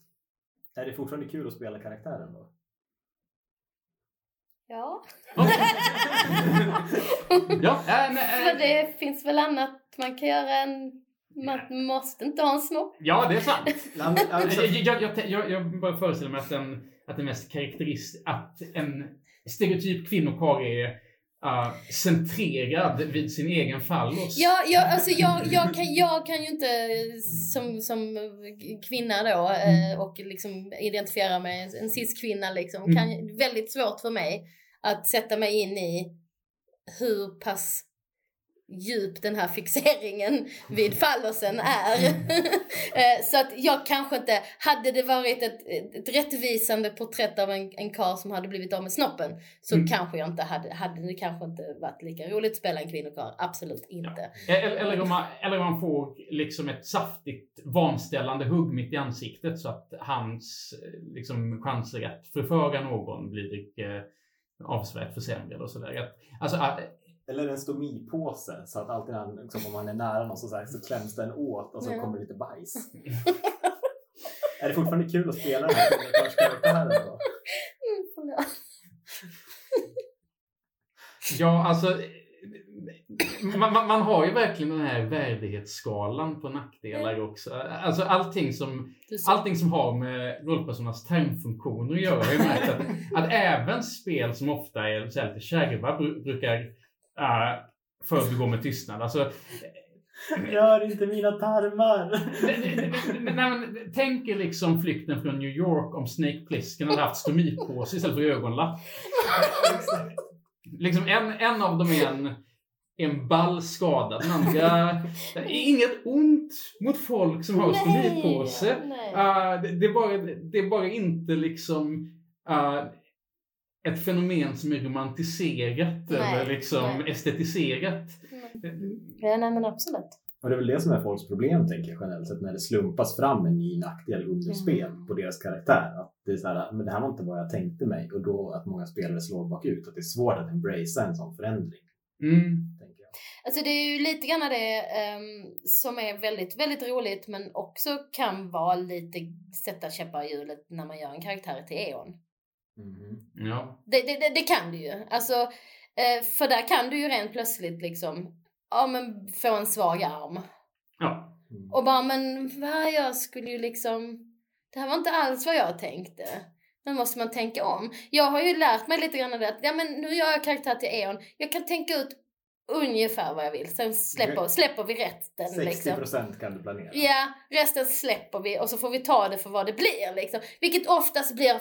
Är det fortfarande kul att spela karaktären då? Ja. ja, äh, nej, För äh, det finns väl annat man kan göra än... Man måste inte ha en snopp. ja, det är sant. Men- alltså- Jag, jag, jag, jag, jag bara föreställer mig att, den, att det mest att en stereotyp kvinnokarl är uh, centrerad vid sin egen fallos. Ja, jag, alltså jag, jag, kan, jag kan ju inte som, som kvinna då eh, och liksom identifiera mig, en cis-kvinna liksom, kan, väldigt svårt för mig att sätta mig in i hur pass djup den här fixeringen vid fallosen är. Eh, Så att jag kanske inte, hade det varit ett, ett rättvisande porträtt av en, en karl som hade blivit av med snoppen så Mm. kanske jag inte hade, hade det kanske inte varit lika roligt att spela en kvinnokarl. Absolut inte. Eller, eller, om man, eller om man får liksom ett saftigt vanställande hugg mitt i ansiktet så att hans eh, liksom, chanser att förföra någon blir eh, avsevärt försämrade och sådär. Alltså, Eller en stomipåse så att alltid när liksom, om man är nära någon så, så, här, så kläms den åt och så Ja. kommer det lite bajs. är det fortfarande kul att spela den här karaktärskaraktären då? Mm, ja, alltså man, man, man har ju verkligen den här värdighetsskalan på nackdelar också. Alltså allting som, allting som har med rollpersonernas termfunktioner att göra. Jag har ju märkt att, att även spel som ofta är så lite kärva bru- brukar uh, förbigå med tystnad. Alltså, Rör inte mina tarmar! Nej, Tänk er liksom flykten från New York om Snake Plissken hade haft stomipåse istället för ögonlapp. Liksom en, en av dem är en, en ball skadad, den andra... det är Inget ont mot folk som har stomipåse. Uh, det, det, är bara, det är bara inte liksom uh, ett fenomen som är romantiserat Nej, eller liksom nej. estetiserat. Ja, nej men absolut. Och det är väl det som är folks problem tänker jag generellt sett när det slumpas fram en ny nackdel under Mm. spel på deras karaktär. Att det är så här, men det här var inte vad jag tänkte mig och då att många spelare slår bakut. Att det är svårt att embracea en sån förändring. Mm. Tänker jag. Alltså det är ju lite grann det ehm, som är väldigt, väldigt roligt men också kan vara lite sätta käppar i hjulet när man gör en karaktär till E.ON. Mhm. Ja. Det, det, det, det kan du ju. Alltså, eh, för där kan du ju rent plötsligt liksom, ja men få en svag arm. Ja. Mm. Och bara, men va, jag skulle ju liksom, det här var inte alls vad jag tänkte. Nu måste man tänka om. Jag har ju lärt mig lite grann av det att, ja men nu gör jag karaktär till E.ON. Jag kan tänka ut ungefär vad jag vill. Sen släpper, Okej. släpper vi resten 60 liksom. procent kan du planera. Ja, resten släpper vi och så får vi ta det för vad det blir liksom. Vilket oftast blir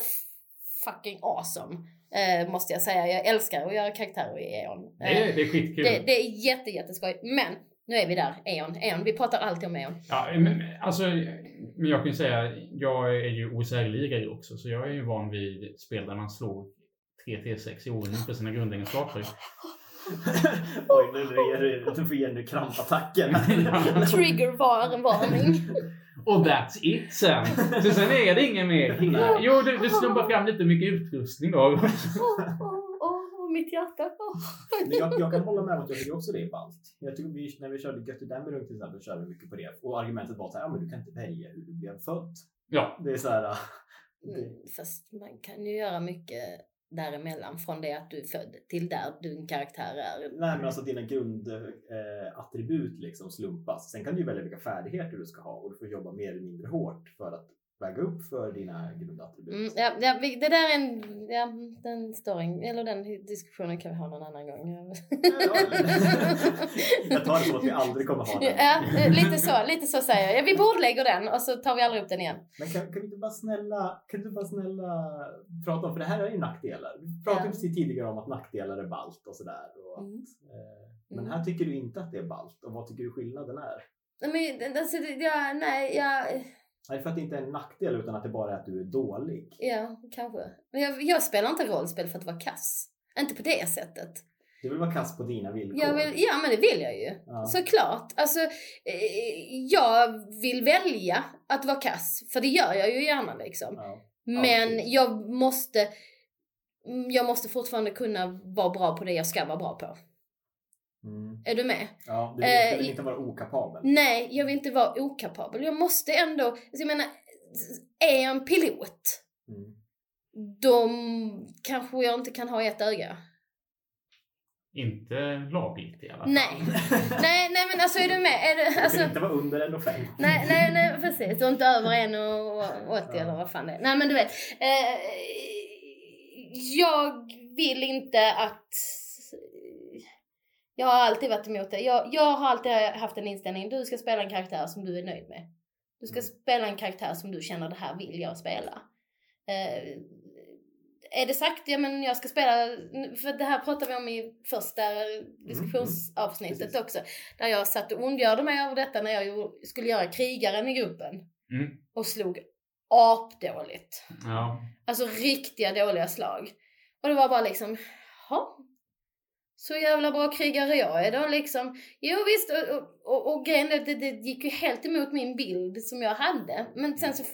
fucking awesome. Eh, måste jag säga. Jag älskar att göra karaktärer i E.ON. Det är, det är skitkul. det, det är jätte, jätteskoj. Men nu är vi där, E.ON. E.ON. Vi pratar alltid om E.ON. Ja, men, alltså, men jag kan ju säga, jag är ju OSR-ligare också, så jag är ju van vid spel där man slår 3 T6 i ordning för sina grundegenskaper. Oj, nu det, nu får Jenny krampattacken. Trigger var en varning. Och that's it sen. Så sen är det inget mer. Jo, du, du slumpar fram lite mycket utrustning då. Mitt hjärta. Jag, jag kan hålla med om att jag tycker också det är ballt. Jag tycker vi, när vi körde Götte Demmerung till exempel körde vi mycket på det. Och argumentet var så här, ja men du kan inte välja hur du blev född. Ja, Det är så här, det, Mm, fast man kan ju göra mycket däremellan från det att du är född till där din karaktär är. nej men alltså dina grundattribut eh, liksom slumpas. Sen kan du ju välja vilka färdigheter du ska ha och du får jobba mer eller mindre hårt för att väga upp för dina grundattribut. Mm, ja, ja, det där är en, ja, den storyn, eller den diskussionen kan vi ha någon annan gång. jag tar det som att vi aldrig kommer ha den. Ja, lite så, lite så säger jag. Ja, vi bordlägger den och så tar vi aldrig upp den igen. Men kan, kan vi inte bara snälla, kan du bara snälla prata om, för det här är ju nackdelar. Vi pratade Ja. precis tidigare om att nackdelar är ballt och sådär. Och Mm. eh, men Mm. här tycker du inte att det är ballt och vad tycker du skillnaden är? Men, alltså, ja, nej, ja, Nej, för att det inte är en nackdel utan att det bara är att du är dålig. ja, kanske. Men jag, jag spelar inte rollspel för att vara kass. Inte på det sättet. Du vill vara kass på dina villkor. Vill, ja, men det vill jag ju. Ja. Såklart. Alltså, eh, jag vill välja att vara kass. För det gör jag ju gärna liksom. Ja. Men precis. jag måste, mm, jag måste fortfarande kunna vara bra på det jag ska vara bra på. Mm. Är du med? Ja, du vill, Eh, du vill inte vara okapabel. Nej, jag vill inte vara okapabel. Jag måste ändå, alltså jag menar, är jag en pilot, Mm. då kanske jag inte kan ha ett öga. inte lagligt i alla fall. Nej. nej, nej men alltså är du med? Är det, Du alltså, vill inte vara under 1,50. nej, nej, nej, precis. Och inte över 1,80 Ja. eller vad fan det är. Nej men du vet. Eh, jag vill inte att... Jag har alltid varit emot det. Jag, jag har alltid haft en inställning. Du ska spela en karaktär som du är nöjd med. Du ska Mm. spela en karaktär som du känner det här vill jag spela. Eh, är det sagt, ja men jag ska spela, för det här pratade vi om i första diskussionsavsnittet Precis. också. Där jag satt och ondgjorde mig över detta när jag skulle göra krigaren i gruppen. Mm. Och slog apdåligt. Ja. Alltså riktiga dåliga slag. Och det var bara liksom, ja. Så jävla bra krigare jag är då liksom. Jo visst, och, och, och, grejen är, det, det gick ju helt emot min bild som jag hade. Men sen så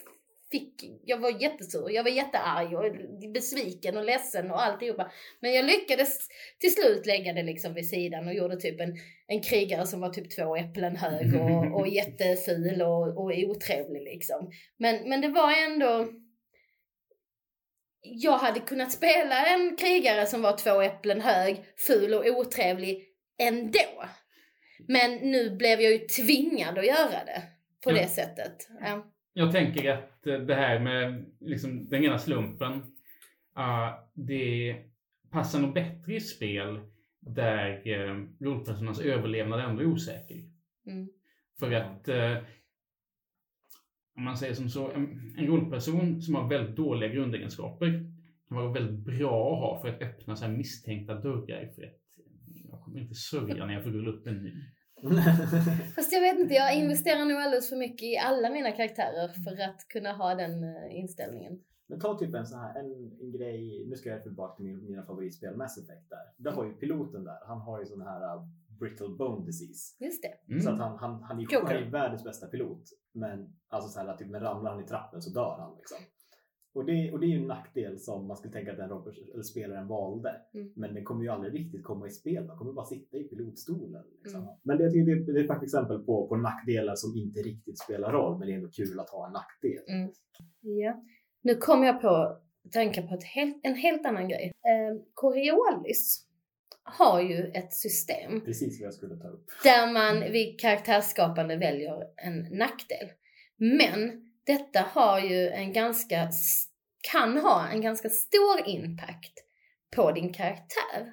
fick, jag var jättesur, jag var jättearg och besviken och ledsen och alltihopa. Men jag lyckades till slut lägga det liksom vid sidan och gjorde typ en, en krigare som var typ två äpplen hög och, och jätteful och, och otrevlig liksom. Men, men det var ändå jag hade kunnat spela en krigare som var två äpplen hög, ful och otrevlig ändå. Men nu blev jag ju tvingad att göra det på Ja. det sättet. Ja. Jag tänker att eh, det här med liksom, den ena slumpen, uh, det passar nog bättre i spel där uh, rollpersonens överlevnad ändå är osäker. Mm. För att eh, om man säger som så, en, en rollperson som har väldigt dåliga grundegenskaper kan vara väldigt bra att ha för att öppna så här misstänkta dörrar för att jag kommer inte sörja när jag får rulla upp en ny. Fast jag vet inte, jag investerar nog alldeles för mycket i alla mina karaktärer för att kunna ha den eh, inställningen. Men ta typ en sån här en, en grej, nu ska jag tillbaka till min, mina favoritspel Mass Effect där. Där har ju piloten där, han har ju sån här brittle bone disease. Just det. Mm. Så att han, han, han, är, han är världens bästa pilot. Men alltså så här, typ, men ramlar han i trappen så dör han liksom. Och det, och det är ju en nackdel som man skulle tänka att den rollpers- eller spelaren valde. Mm. Men den kommer ju aldrig riktigt komma i spel. Man kommer bara sitta i pilotstolen. Liksom. Mm. Men det, jag tycker det, det är ett praktexempel på, på nackdelar som inte riktigt spelar roll. Men det är ändå kul att ha en nackdel. Ja. Nu kom jag på tänka på ett helt, en helt annan grej. Eh, Coriolis har ju ett system Precis vad jag skulle ta upp. där man vid karaktärsskapande väljer en nackdel. Men detta har ju en ganska, kan ha en ganska stor impact på din karaktär.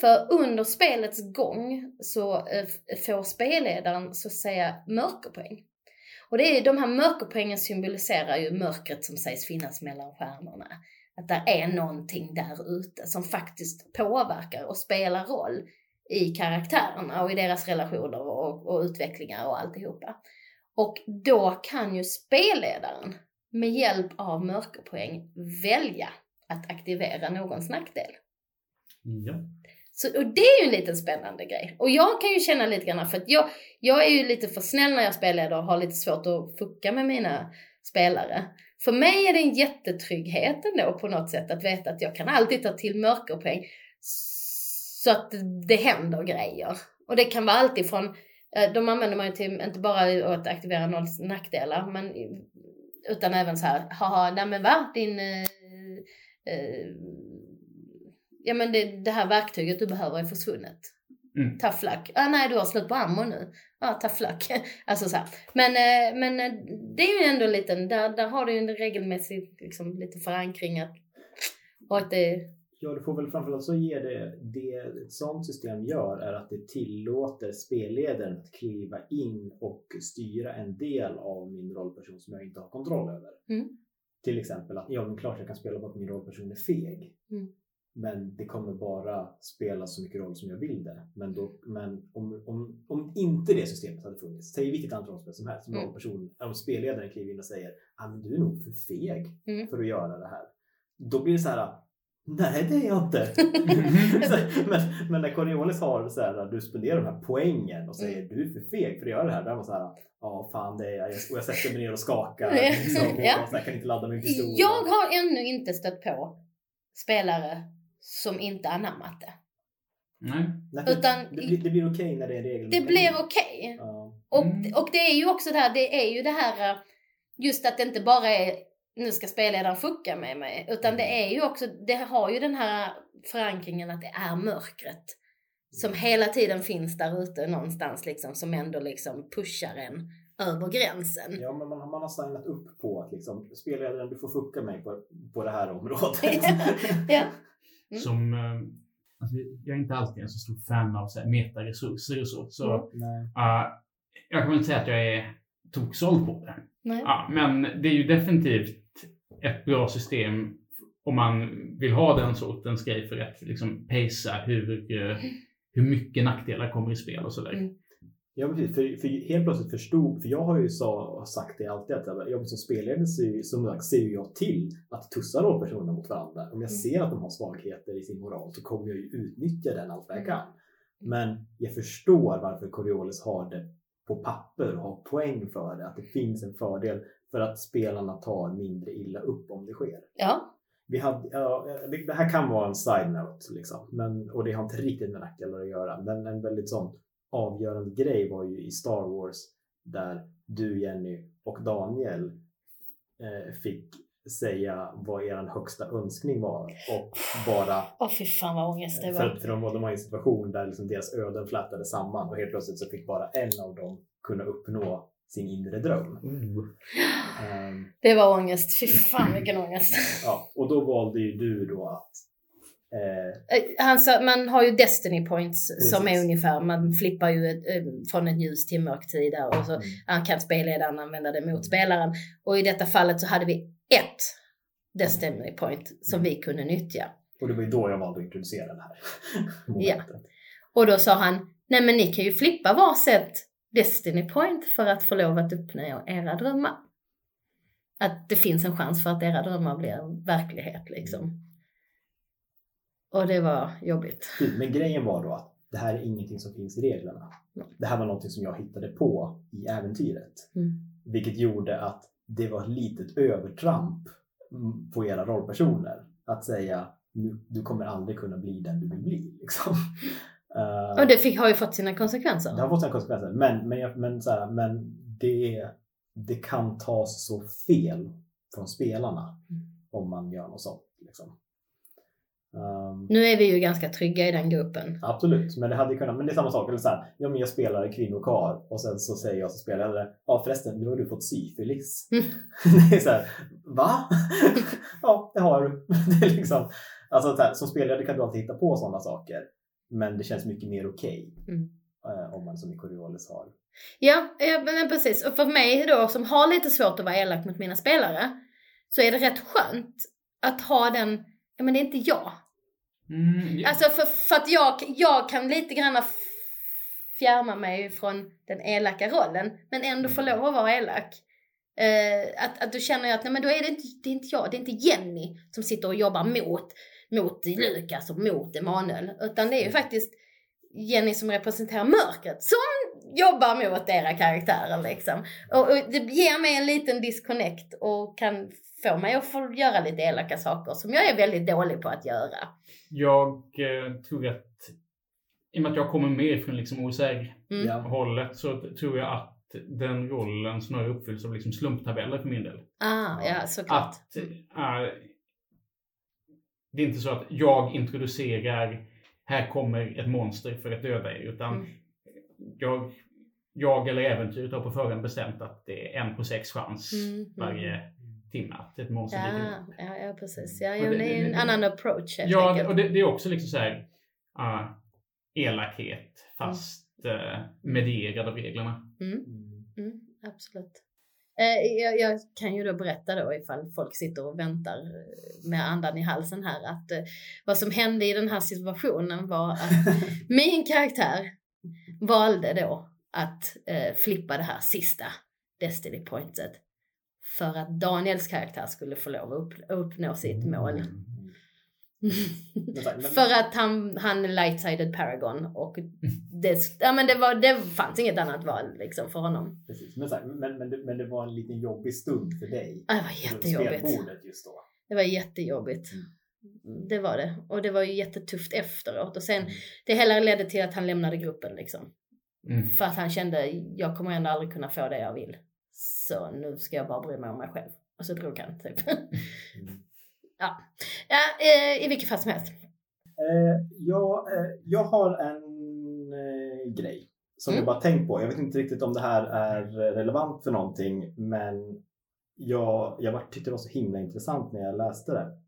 För under spelets gång så eh, får spelledaren så att säga mörkerpoäng. Och det är, de här mörkerpoängen symboliserar ju mörkret som sägs finnas mellan stjärnorna. Att det är någonting där ute som faktiskt påverkar och spelar roll i karaktärerna och i deras relationer och, och utvecklingar och alltihopa. Och då kan ju spelledaren med hjälp av mörkerpoäng välja att aktivera någons nackdel. Ja. Så, och det är ju en liten spännande grej. Och jag kan ju känna lite grann för att jag, jag är ju lite för snäll när jag spelar och har lite svårt att fucka med mina spelare. För mig är det en jättetrygghet ändå på något sätt att veta att jag kan alltid ta till mörkerpoäng så att det händer grejer. Och det kan vara alltifrån, eh, de använder man ju till, inte bara att aktivera någons nackdelar, men utan även så här, haha, nej men va, din, eh, eh, ja men det, det här verktyget du behöver är försvunnet. Mm. Tough luck. Ah, nej, du har slut på ammo nu. Ja, ah, tough luck. alltså så här. Men, eh, men eh, det är ju ändå en liten, där, där har du ju en regelmässig liksom, lite förankring att, och att det Ja, du får väl framförallt så ge det, det ett sånt system gör är att det tillåter spelledaren att kliva in och styra en del av min rollperson som jag inte har kontroll över. Mm. Till exempel att ja, men klart jag kan spela på att min rollperson är feg. Mm. Men det kommer bara spela så mycket roll som jag vill det. Men, då, men om, om, om inte det systemet hade funnits, säg vilket annat rollspel som helst, Mm. rollperson, om spelledaren kliver in och säger ah, men du är nog för feg Mm. för att göra det här. Då blir det så här, nej det är jag inte. Men, men när Coriolis har så här, du spenderar de här poängen och säger Mm. du är för feg för att göra det här. Då är man så här, ja fan det är jag. Och jag sätter mig ner och skakar. Liksom, och Ja. så här, kan inte ladda min pistol. Jag har ännu inte stött på spelare som inte anammat det. Nej. Utan- det, blir, det blir okej när det är regel. Det blir okej. Ja. Och, Mm. och det är ju också det här, det är ju det här eh, just att det inte bara är nu ska spelledaren fucka med mig. Utan det är ju också, det har ju den här förankringen att det är mörkret. Som hela tiden finns där ute någonstans liksom som ändå liksom pushar en över gränsen. Ja, men man, man har signat upp på att liksom, spelledaren du får fucka mig på, på det här området. Ja. Mm. Som, eh, alltså, jag är inte alltid en så stor fan av så här, metaresurser och så. så Mm. Eh, jag kan väl inte säga att jag är toksåld på det. Nej. Ja, men det är ju definitivt ett bra system om man vill ha den sortens grej för att liksom pacea hur, eh, hur mycket nackdelar kommer i spel och sådär. Mm. Ja, precis. För, för helt plötsligt förstod, för jag har ju sa, sagt det alltid att jag som spelledare ser, som sagt, ser jag till att tussa rollpersonerna mot varandra. Om jag Mm. ser att de har svagheter i sin moral så kommer jag ju utnyttja den allt vad jag kan. Men jag förstår varför Coriolis har det på papper och har poäng för det. Att det finns en fördel för att spelarna tar mindre illa upp om det sker. Ja. Vi hade, ja, det, här kan vara en side-note, liksom, men, och det har inte riktigt med nackdelar att göra. Men en väldigt sån avgörande grej var ju i Star Wars där du, Jenny och Daniel eh, fick säga vad er högsta önskning var och bara Åh fy fan vad ångest det för, var. för de, var- de var i en situation där liksom deras öden flätade samman och helt plötsligt så fick bara en av dem kunna uppnå sin inre dröm. Oh. Ehm, Det var ångest. Fy fan vilken ångest. ja, och då valde ju du då att Han sa, man har ju Destiny points som är Precis. ungefär, man flippar ju ett, eh, från en ljus till mörk tid där och så mm, han kan spelledaren använda det mot spelaren. Och i detta fallet så hade vi ett Destiny point som vi kunde nyttja. och det var ju då jag valde att introducera det här momentet. Och då sa han, nej men ni kan ju flippa varsitt Destiny point för att få lov att uppnå era drömmar. Att det finns en chans för att era drömmar blir verklighet liksom. Och det var jobbigt. Typ, Men grejen var då att det här är ingenting som finns i reglerna. Det här var någonting som jag hittade på i äventyret. Mm. Vilket gjorde att det var ett litet övertramp på era rollpersoner. Att säga "Nu- du kommer aldrig kunna bli den du vill bli. Liksom. Eh, Och det fick, har ju fått sina konsekvenser. det har fått sina konsekvenser. Men, men, men, så här, men det, det kan tas så fel från spelarna Mm. om man gör något sånt. Liksom. Um, Nu är vi ju ganska trygga i den gruppen. Absolut, men det hade kunnat, men det är samma sak. Eller så här, ja, men jag spelar kvinnokar och sen så säger jag som spelare, ja förresten, nu har du fått syfilis. Mm. det är så här, va? ja, det har du. det är liksom, alltså så här, som spelare kan du alltid hitta på sådana saker, men det känns mycket mer okej Mm. eh, om man som i Coriolis har. Ja, ja, men precis. Och för mig då som har lite svårt att vara elak mot mina spelare så är det rätt skönt att ha den, ja men det är inte jag. Mm, ja. Alltså för, för att jag, jag kan lite grann fjärma mig från den elaka rollen men ändå få lov att vara elak. Eh, att, att du känner att nej men då är det inte, det är inte jag, det är inte Jenny som sitter och jobbar mot, mot Lukas och mot Emanuel. Utan det är ju faktiskt Jenny som representerar mörkret som jobbar mot era karaktärer liksom. Och, och det ger mig en liten disconnect och kan få mig att få göra lite elaka saker som jag är väldigt dålig på att göra. Jag eh, tror att i och med att jag kommer mer från liksom OSR-hållet Mm. så tror jag att den rollen snarare uppfylls av liksom slumptabeller för min del. Ah, ja, såklart. Att äh, det är inte så att jag introducerar, här kommer ett monster för att döda er, utan Mm. jag, jag eller äventyret har på förhand bestämt att det är en på sex chans Mm, mm. varje timme att ett monster Ja, ja, ja, precis. Ja, Och ja, det- det är en det- annan approach Ja, enkelt. och det, det är också liksom så här uh, elakhet fast uh, medierad av reglerna. Mm, mm, absolut. Eh, jag, jag kan ju då berätta då ifall folk sitter och väntar eh, med andan i halsen här att eh, vad som hände i den här situationen var att min karaktär valde då att eh, flippa det här sista Destiny pointet för att Daniels karaktär skulle få lov att upp, uppnå sitt mål. Här, men- för att han, han är light-sided paragon och det, ja, men det, var, det fanns inget annat val liksom för honom. Precis. Men, här, men, men, det, men det var en liten jobbig stund för dig. Ja, Det var runt jättejobbigt. Just då. Det var jättejobbigt. Det var det. Och det var ju jättetufft efteråt. Och sen, det hela ledde till att han lämnade gruppen liksom. Mm. För att han kände, jag kommer ändå aldrig kunna få det jag vill. Så nu ska jag bara bry mig om mig själv. Och så drog han typ. Mm. ja, ja eh, i vilket fall som helst. Eh, jag, eh, jag har en eh, grej som Mm. jag bara tänkt på. Jag vet inte riktigt om det här är relevant för någonting men jag, jag var, tyckte det var så himla intressant när jag läste det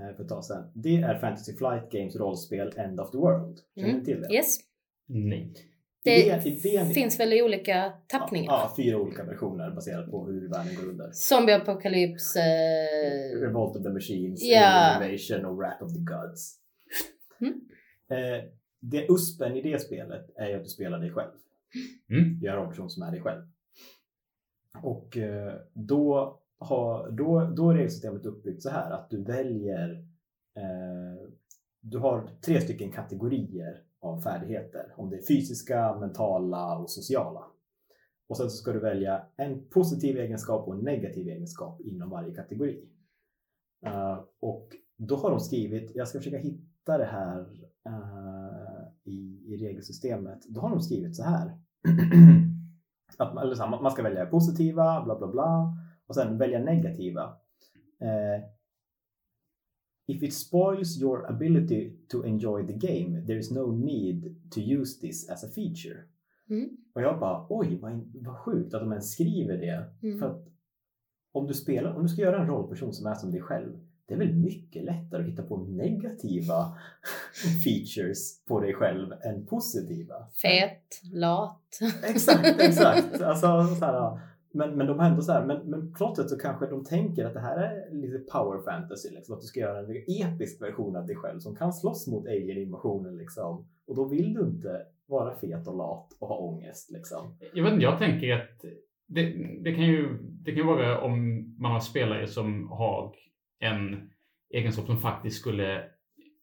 eh, för ett tag sedan. Det är Fantasy Flight Games rollspel End of the World. Känner Mm. ni till det? Yes. Nej. Det Idén- idén- finns väl i olika tappningar. Ja, ja, fyra olika versioner baserat på hur världen går under. Zombieapokalyps. Eh, Revolt of the Machines, Ja. Alien Invasion och Wrath of the Gods. Mm. Eh, det uspen i det spelet är att du spelar dig själv. Mm. Du är en rollperson som är dig själv. Och eh, då, har, då, då är regelsystemet uppbyggt så här att du väljer eh, du har tre stycken kategorier av färdigheter. Om det är fysiska, mentala och sociala. Och sen så ska du välja en positiv egenskap och en negativ egenskap inom varje kategori. Uh, och då har de skrivit, jag ska försöka hitta det här uh, i, i regelsystemet. Då har de skrivit så här. att man, eller så här, man ska välja positiva, bla bla bla. Och sen välja negativa. Uh, If it spoils your ability to enjoy the game, there is no need to use this as a feature. Mm. Och jag bara, oj vad, vad sjukt att de ens skriver det. Mm. För att om du, spelar, om du ska göra en rollperson som är som dig själv, det är väl mycket lättare att hitta på negativa features på dig själv än positiva. fet, lat. Exakt, exakt. Alltså, så här, men, men de har ändå så här, men, men på något sätt så kanske de tänker att det här är lite power fantasy, liksom, att du ska göra en episk version av dig själv som kan slåss mot alien-invasionen. Liksom. Och då vill du inte vara fet och lat och ha ångest. Liksom. Jag vet inte, jag tänker att det, det, kan ju, det kan ju vara om man har spelare som har en egenskap som faktiskt skulle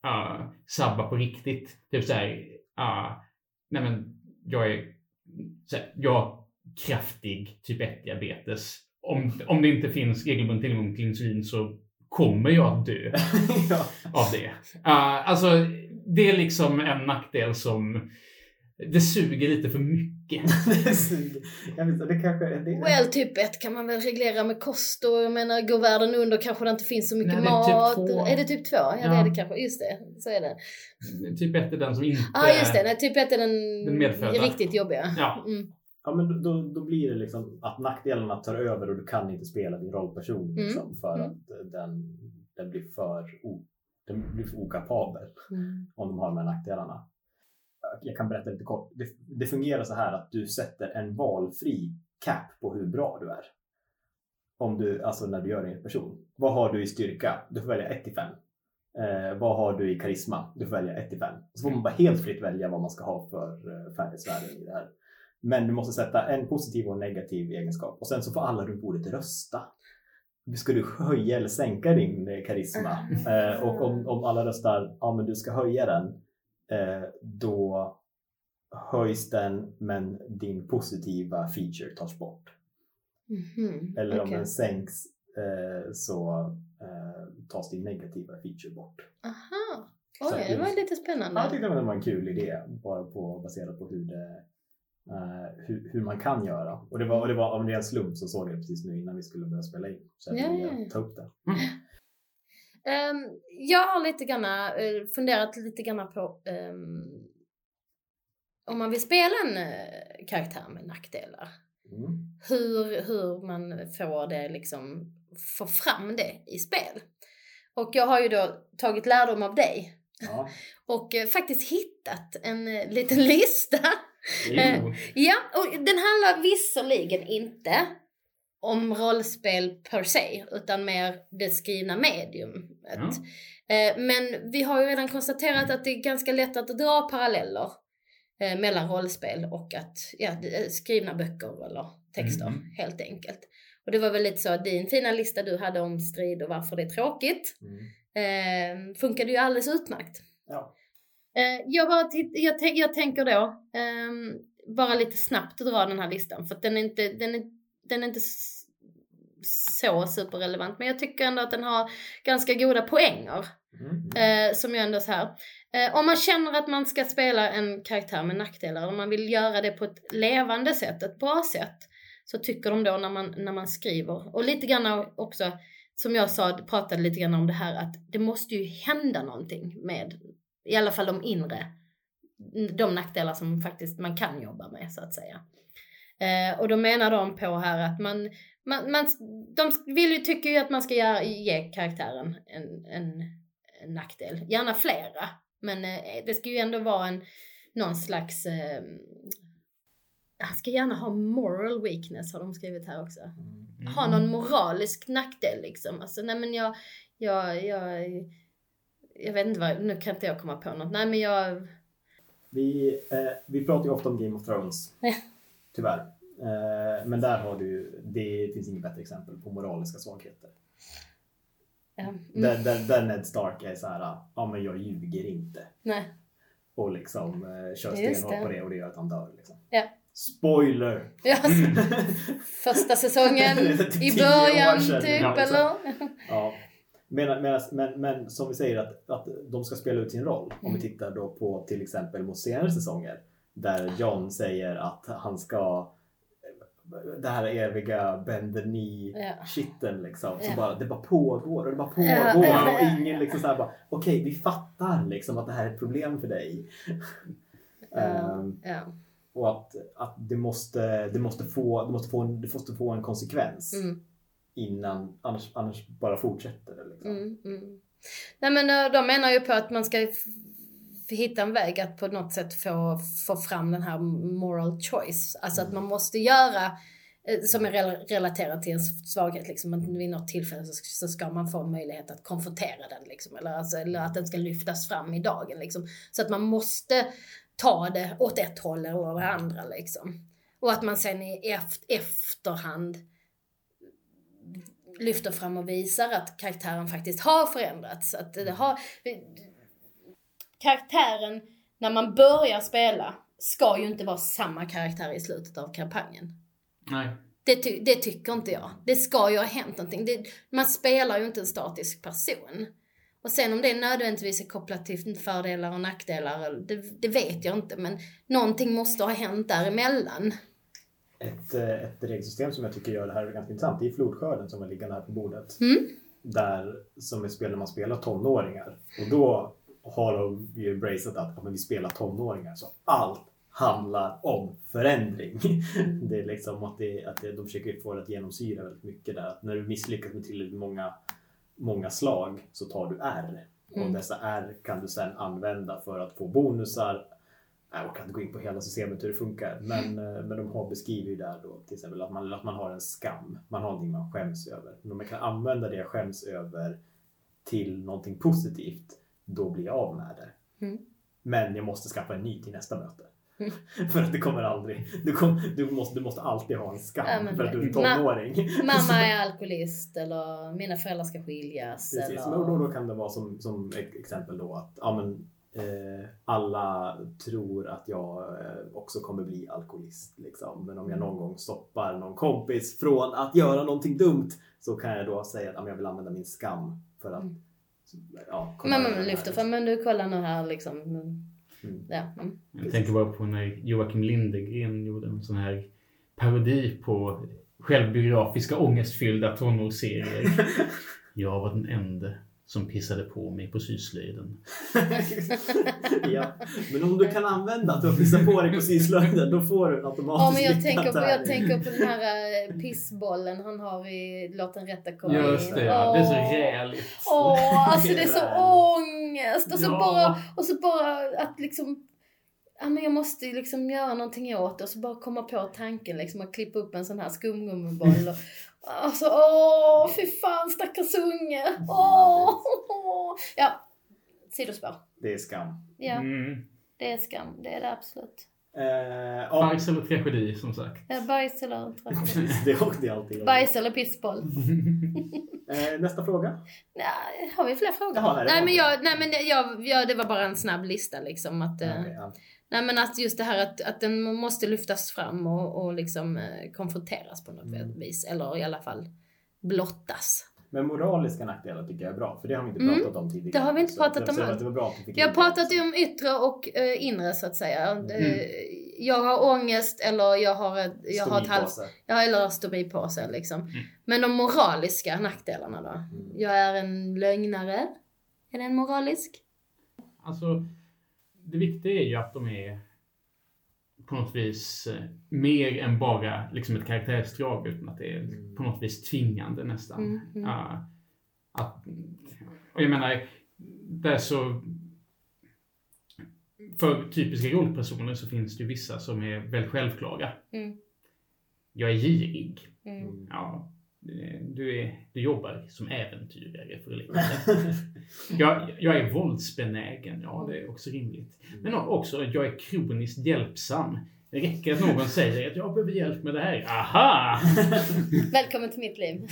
uh, sabba på riktigt. Typ såhär, uh, ah, nej men jag är, så här, jag kraftig typ 1 diabetes. Om, om det inte finns regelbunden tillgång till insulin så kommer jag att dö ja. av det. Uh, alltså, det är liksom en nackdel som det suger lite för mycket. det suger. Jag vet, det kanske, det, Well, typ ett kan man väl reglera med kost och jag menar, går världen under kanske det inte finns så mycket Nej, det är typ mat. är det typ två? Ja, det Ja. är det kanske. Just det, så är det. Typ 1 är den som inte... Ja, ah, just det. Nej, typ ett är den, Den medfödda. riktigt jobbiga. Ja. Mm. Ja, men då- då, blir det liksom att nackdelarna tar över och du kan inte spela din rollperson liksom, för Mm. att eh, den, den blir för o, den blir för okapabel Mm. om de har de här nackdelarna. Jag kan berätta lite kort. Det, det fungerar så här att du sätter en valfri cap på hur bra du är. Om du, alltså när du gör din person. Vad har du i styrka? Du får välja 1 till 5. Eh, vad har du i karisma? Du får välja 1 till 5. Så får man bara helt fritt välja vad man ska ha för eh, färdighetsvärden i det här. Men du måste sätta en positiv och en negativ egenskap. Och sen så får alla runt bordet rösta. Ska du höja eller sänka din eh, karisma? Eh, och om, om alla röstar, ja men du ska höja den. Eh, då höjs den men din positiva feature tas bort. Mhm, Eller om den sänks eh, så eh, tas din negativa feature bort. Aha. Oj, det var lite spännande. jag tyckte det var en kul idé bara på, baserat på hur, det, eh, hur, hur man kan göra. Och det var, och det var av en ren slump så såg jag det precis nu innan vi skulle börja spela in. Så jag ville ja. ta upp det. Ehm, jag har lite granna, eh, funderat lite granna på ehm, om man vill spela en eh, karaktär med nackdelar. Mm. Hur, hur man får det liksom, får fram det i spel. Och jag har ju då tagit lärdom av dig Ja. och eh, faktiskt hittat en liten lista. Jo. Ja, och den handlar visserligen inte om rollspel per se, utan mer det skrivna mediumet. Ja. Eh, Men vi har ju redan konstaterat att det är ganska lätt att dra paralleller eh, mellan rollspel och att, ja, eh, skrivna böcker eller texter Mm. helt enkelt. Och det var väl lite så att din fina lista du hade om strid och varför det är tråkigt Mm. eh, funkade ju alldeles utmärkt. Ja. Eh, jag, bara jag, jag tänker då, ehm, bara lite snabbt dra den här listan för att den är inte, den är, den är inte så superrelevant men jag tycker ändå att den har ganska goda poänger. Mm. Eh, som ju ändå så här. Eh, om man känner att man ska spela en karaktär med nackdelar, om man vill göra det på ett levande sätt, ett bra sätt, så tycker de då när man, när man skriver, och lite grann också, som jag sa, pratade lite grann om det här att det måste ju hända någonting med, i alla fall de inre, de nackdelar som faktiskt man kan jobba med så att säga. Eh, och då menar de på här att man, man, man de vill ju, tycker ju att man ska göra, ge karaktären en, en, en nackdel. Gärna flera. Men eh, det ska ju ändå vara en, någon slags, eh, han ska gärna ha moral weakness har de skrivit här också. Mm. Ha någon moralisk nackdel liksom. Alltså nej men jag, jag, jag, jag vet inte vad, nu kan inte jag komma på något. Nej men jag, Vi, eh, vi pratar ju ofta om Game of Thrones. Tyvärr. Eh, men där har du, det finns inget bättre exempel på moraliska svagheter. ja, mm, Där, där, där Ned Stark är så här, ja men jag ljuger inte. nej. Och liksom eh, kör stenhårt på det och det gör att han dör. Liksom. Ja. Spoiler! Ja, första säsongen i början typ ja, eller? Ja. Men, men, men, men som vi säger att, att de ska spela ut sin roll. Om Mm. vi tittar då på till exempel mot senare säsonger. Där John säger att han ska det här eviga the knee Ja. shitten liksom. Så Ja. bara, det bara pågår och det bara pågår. Ja, och ingen liksom såhär bara okej vi fattar liksom att det här är ett problem för dig. Ja. och att, att det, måste, det, måste få, det, måste få det måste få en konsekvens Mm. Innan, annars, annars bara fortsätter det. Liksom. Mm, mm. Nej men eh, de menar ju på att man ska hitta en väg att på något sätt få, få fram den här moral choice. Alltså att man måste göra eh, som är rel- relaterat till en svaghet liksom. Att vid något tillfälle så, ska man få möjlighet att konfrontera den liksom. Eller, alltså, eller att den ska lyftas fram i dagen liksom. Så att man måste ta det åt ett håll eller det andra liksom. Och att man sen i eft- efterhand lyfter fram och visar att karaktären faktiskt har förändrats. Att det har, karaktären när man börjar spela ska ju inte vara samma karaktär i slutet av kampanjen. Nej. Det, ty- det tycker inte jag. Det ska ju ha hänt någonting. Det, man spelar ju inte en statisk person. Och sen om det nödvändigtvis är kopplat till fördelar och nackdelar, det, det vet jag inte. Men någonting måste ha hänt däremellan. Ett, eh, ett regelsystem som jag tycker gör det här ganska intressant det är flodskörden som är liggande här på bordet. Mm. Där, som är spel när man spelar tonåringar. Och då har de ju embraceat att ja, men vi spelar tonåringar så allt handlar om förändring. Det är liksom att, det, att det, de försöker få det att genomsyra väldigt mycket där. Att när du misslyckas med tillräckligt många, många slag så tar du R. Mm. Och dessa R kan du sedan använda för att få bonusar. Jag kan inte gå in på hela systemet hur det funkar. Men, eh, men de har beskriver ju där då till exempel att man, att man har en skam. Man har någonting man skäms över. Men om man kan använda det jag skäms över till någonting positivt, då blir jag av med det. Mm. Men jag måste skaffa en ny till nästa möte. Mm. för att det kommer aldrig. Du, kom, du, måste, du måste alltid ha en skam Ja, för att du är det- Ma- tonåring. Mamma är alkoholist eller mina föräldrar ska skiljas. Precis, eller... då, då kan det vara som, som exempel då att ja, men, alla tror att jag eh, också kommer bli alkoholist. Liksom. Men om jag någon gång stoppar någon kompis från att göra någonting dumt så kan jag då säga att jag vill använda min skam för att Mm. ja, Men man lyfter fram, men du kollar nu här liksom. Mm. Ja. Mm. Jag tänker bara på när Joakim Lindegren gjorde en sån här parodi på självbiografiska ångestfyllda tonårsserier. Jag var den enda som pissade på mig på syslöjden. ja. Men om du kan använda att du har pissat på dig på syslöjden då får du en automatisk Ja men jag tänker, på, jag tänker på den här eh, pissbollen han har i Låt den rätta komma Just in. det, ja. Det är så räligt. Åh, alltså det är så ångest! Och så, Ja. bara, och så bara att liksom Ja men jag måste ju liksom göra någonting åt det och så bara komma på tanken liksom att klippa upp en sån här skumgummiboll och Alltså åh fy fan stackars unge! Åh! Ja, sidospår. Det är skam. Ja, Mm. det är skam. Det är det absolut. Eh, Bajs eller tragedi som sagt. Ja, bajs eller tragedi. det är det är alltid Bajs eller pissboll. eh, Nästa fråga. Nej, har vi fler frågor? Jaha, nej, det nej, var men jag, nej men jag, jag, det var bara en snabb lista liksom. Att, eh, Okej, ja. Nej men att just det här att, att den måste lyftas fram och, och liksom eh, konfronteras på något Mm. vis. Eller i alla fall blottas. Men moraliska nackdelar tycker jag är bra, för det har vi inte Mm. pratat om tidigare. Det har vi inte Så pratat om alls. Det var bra att du fick Jag har pratat om yttre och eh, inre så att säga. Mm. Eh, Jag har ångest eller jag har ett, jag har ett halvt... Ja, eller stomipåse liksom. Mm. Men de moraliska nackdelarna då? Mm. Jag är en lögnare. Är den moralisk? Alltså, det viktiga är ju att de är på något vis eh, mer än bara liksom ett karaktärsdrag utan att det är Mm. på något vis tvingande nästan. Mm, mm. Ja, att, och jag menar, det är så... För typiska rollpersoner så finns det ju vissa som är väldigt självklara. Mm. Jag är girig. Mm. Mm. Ja, du, är, du jobbar som äventyrare för att leva. Jag, jag är våldsbenägen. Ja, det är också rimligt. Men också att jag är kroniskt hjälpsam. Det räcker att någon säger att jag behöver hjälp med det här. Aha! Välkommen till mitt liv.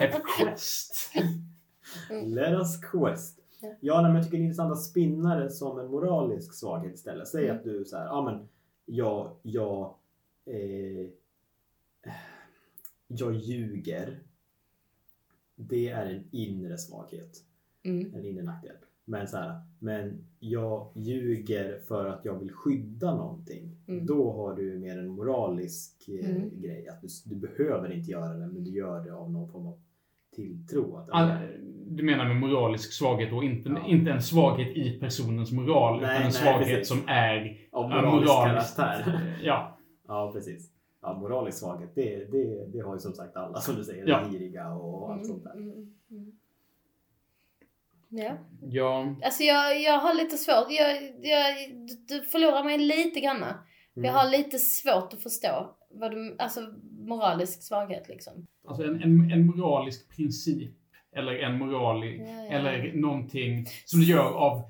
Ett quest. Let us quest. Ja. Men jag tycker det är intressant att spinna det som en moralisk svaghet istället. Säg Mm. att du så här, ja men jag, jag, eh, jag ljuger. Det är en inre svaghet, Mm. en inre nackdel. Men så här, men jag ljuger för att jag vill skydda någonting. Mm. Då har du mer en moralisk eh, Mm. grej. Att du, du behöver inte göra det, men du gör det av någon form av tilltro. Att, All- Du menar med moralisk svaghet då? Inte, Ja. inte en svaghet i personens moral, Nej, utan en nej, svaghet precis. som är av moralisk moraliskt. karaktär. Ja, Ja, precis. Ja, moralisk svaghet, det, det, det har ju som sagt alla som du säger, Ja. giriga och allt sånt där. Mm, mm. Ja. ja, Alltså jag, jag har lite svårt, jag, jag, du förlorar mig lite granna. Mm. Jag har lite svårt att förstå vad du, alltså moralisk svaghet liksom. alltså en, en, en moralisk princip. Eller en moralisk, Ja, ja. eller någonting som du gör av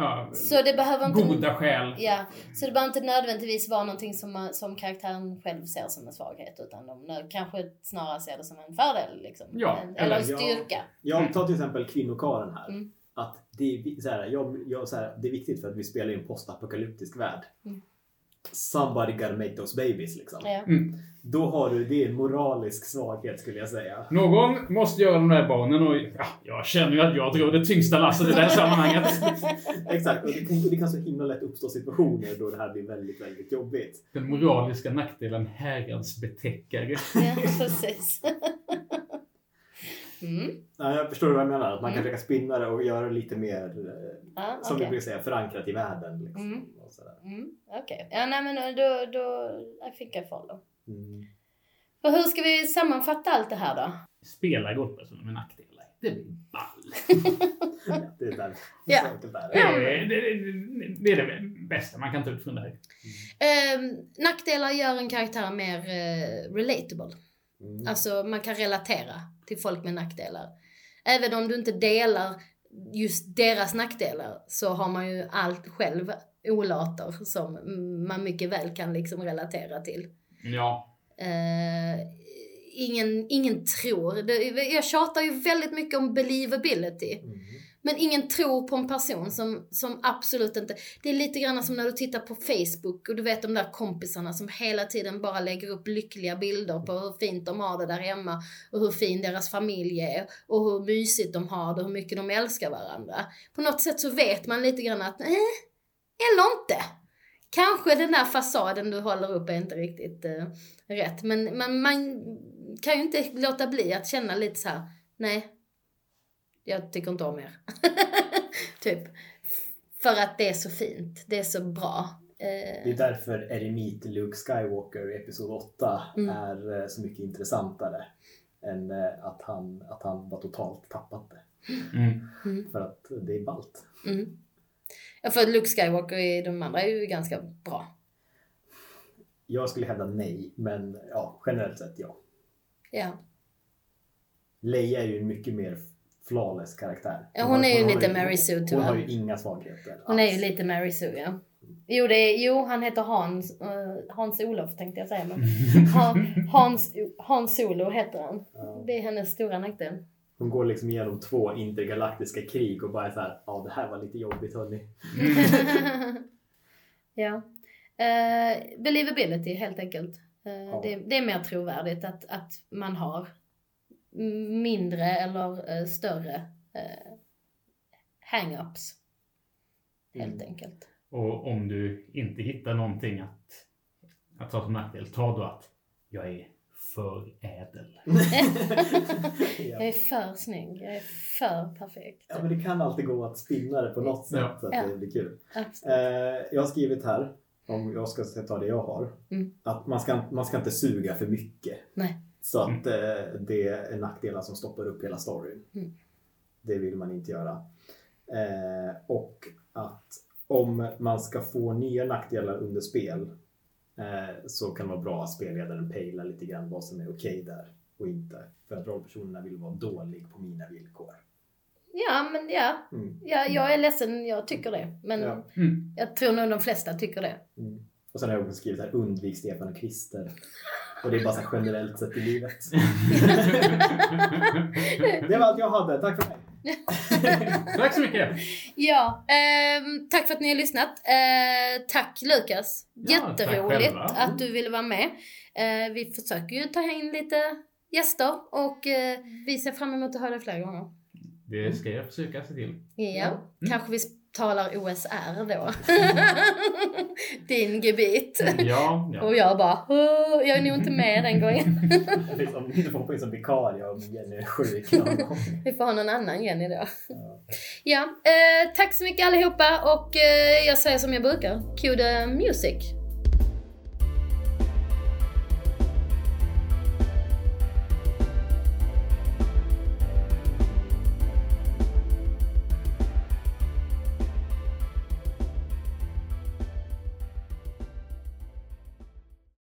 ja, Så det behöver inte... goda skäl. Ja, så det behöver inte nödvändigtvis vara någonting som, man- som karaktären själv ser som en svaghet utan de nö- kanske snarare ser det som en fördel liksom. Ja, En- eller- eller en Ja. styrka. Jag tar till exempel kvinnokaren här. Mm. Att det, är, så här, jag, jag, så här, det är viktigt för att vi spelar i en postapokalyptisk värld. Mm. Somebody gotta make those babies liksom. Ja. Då har du, det är en moralisk svaghet skulle jag säga. Någon måste göra de där barnen och ja, jag känner ju att jag drar det tyngsta lasset i det här sammanhanget. Exakt, och det kan, det kan så himla lätt uppstå situationer då det här blir väldigt, väldigt jobbigt. Den moraliska nackdelen häradsbetäckare. ja, precis. mm. Ja, jag förstår vad jag menar, att man kan Mm. försöka spinna det och göra det lite mer, eh, Ja, som vi okej. brukar säga, förankrat i världen. Liksom, Mm. Mm, Okej. Ja, nej men då, då, I think I follow. Mm. För hur ska vi sammanfatta allt det här då? Spela rollpersoner med nackdelar. Det blir ball. Det är där. Ja. Det är. Det är det, är det bästa man kan ta ut från det här. Ehm, nackdelar gör en karaktär mer eh, relatable. Mm. Alltså man kan relatera till folk med nackdelar. Även om du inte delar just deras nackdelar så har man ju allt själv olater som man mycket väl kan liksom relatera till. Ja. Eh, ingen, ingen tror. Det, jag tjatar ju väldigt mycket om believability. Mm. Men ingen tror på en person som, som absolut inte... Det är lite grann som när du tittar på Facebook och du vet de där kompisarna som hela tiden bara lägger upp lyckliga bilder på hur fint de har det där hemma och hur fin deras familj är och hur mysigt de har det och hur mycket de älskar varandra. På något sätt så vet man lite grann att, eh, eller inte. Kanske den där fasaden du håller upp är inte riktigt eh, rätt. Men, men man kan ju inte låta bli att känna lite så här: nej, jag tycker inte om er. typ. För att det är så fint, det är så bra. Eh, Det är därför Eremit Luke Skywalker i Episod 8 Mm. är eh, så mycket intressantare än eh, att han, att han var totalt tappat det. Mm. För att det är ballt. För Luke Skywalker i de andra är ju ganska bra. Jag skulle hävda nej, men ja, generellt sett ja. Ja. Leia är ju en mycket mer flawless karaktär. Ja, hon är ju har lite Mary Sue, Hon har tyvärr. ju inga svagheter. Hon är alls. ju lite Mary Sue, ja. Jo, det är, jo han heter Hans, eh, Hans Olof tänkte jag säga, men Han, Hans, Hans Solo heter han. Ja. Det är hennes stora nackdel. Hon går liksom igenom två intergalaktiska krig och bara är så här, ja det här var lite jobbigt hörni. ja. Uh, believability helt enkelt. Eh, Ja. det, det är mer trovärdigt att, att man har mindre eller eh, större uh, hang-ups. Helt Mm. enkelt. Och om du inte hittar någonting att, att ta som nackdel, ta då att jag är för ädel. Jag ja. är för snygg, jag är för perfekt. ja men det kan alltid gå att spinna det på något sätt Ja. så att Ja. det blir kul. Absolut. Eh, jag har skrivit här, om jag ska ta det jag har, Mm. att man ska, man ska inte suga för mycket. Nej. Så att eh, det är nackdelar som stoppar upp hela storyn. Mm. Det vill man inte göra. Eh, och att om man ska få nya nackdelar under spel så kan det vara bra att spelledaren pejlar lite grann vad som är okej där och inte. För att rollpersonerna vill vara dålig på mina villkor. Ja, men ja. Mm. ja. Jag är ledsen, jag tycker det. Men Ja. Mm. jag tror nog de flesta tycker det. Mm. Och sen har jag också skrivit här undvik Stefan och Christer. Och det är bara så generellt sett i livet. Det var allt jag hade. Tack för mig. Tack så mycket! Ja, ehm, tack för att ni har lyssnat. Eh, tack Lukas. Ja, Jätteroligt själva. att du ville vara med. Eh, vi försöker ju ta in lite gäster och eh, vi ser fram emot att höra fler gånger. Det ska jag försöka se till. Ja, Mm. kanske vi talar OSR då. Din gebit. Ja, ja. Och jag bara, "Åh, jag är nog inte med den gången. Om du får hoppa in som vikarie om Jenny är sjuk någon gång. Vi får ha någon annan Jenny då. Ja. Ja, eh, tack så mycket allihopa och eh, jag säger som jag brukar, cue the music.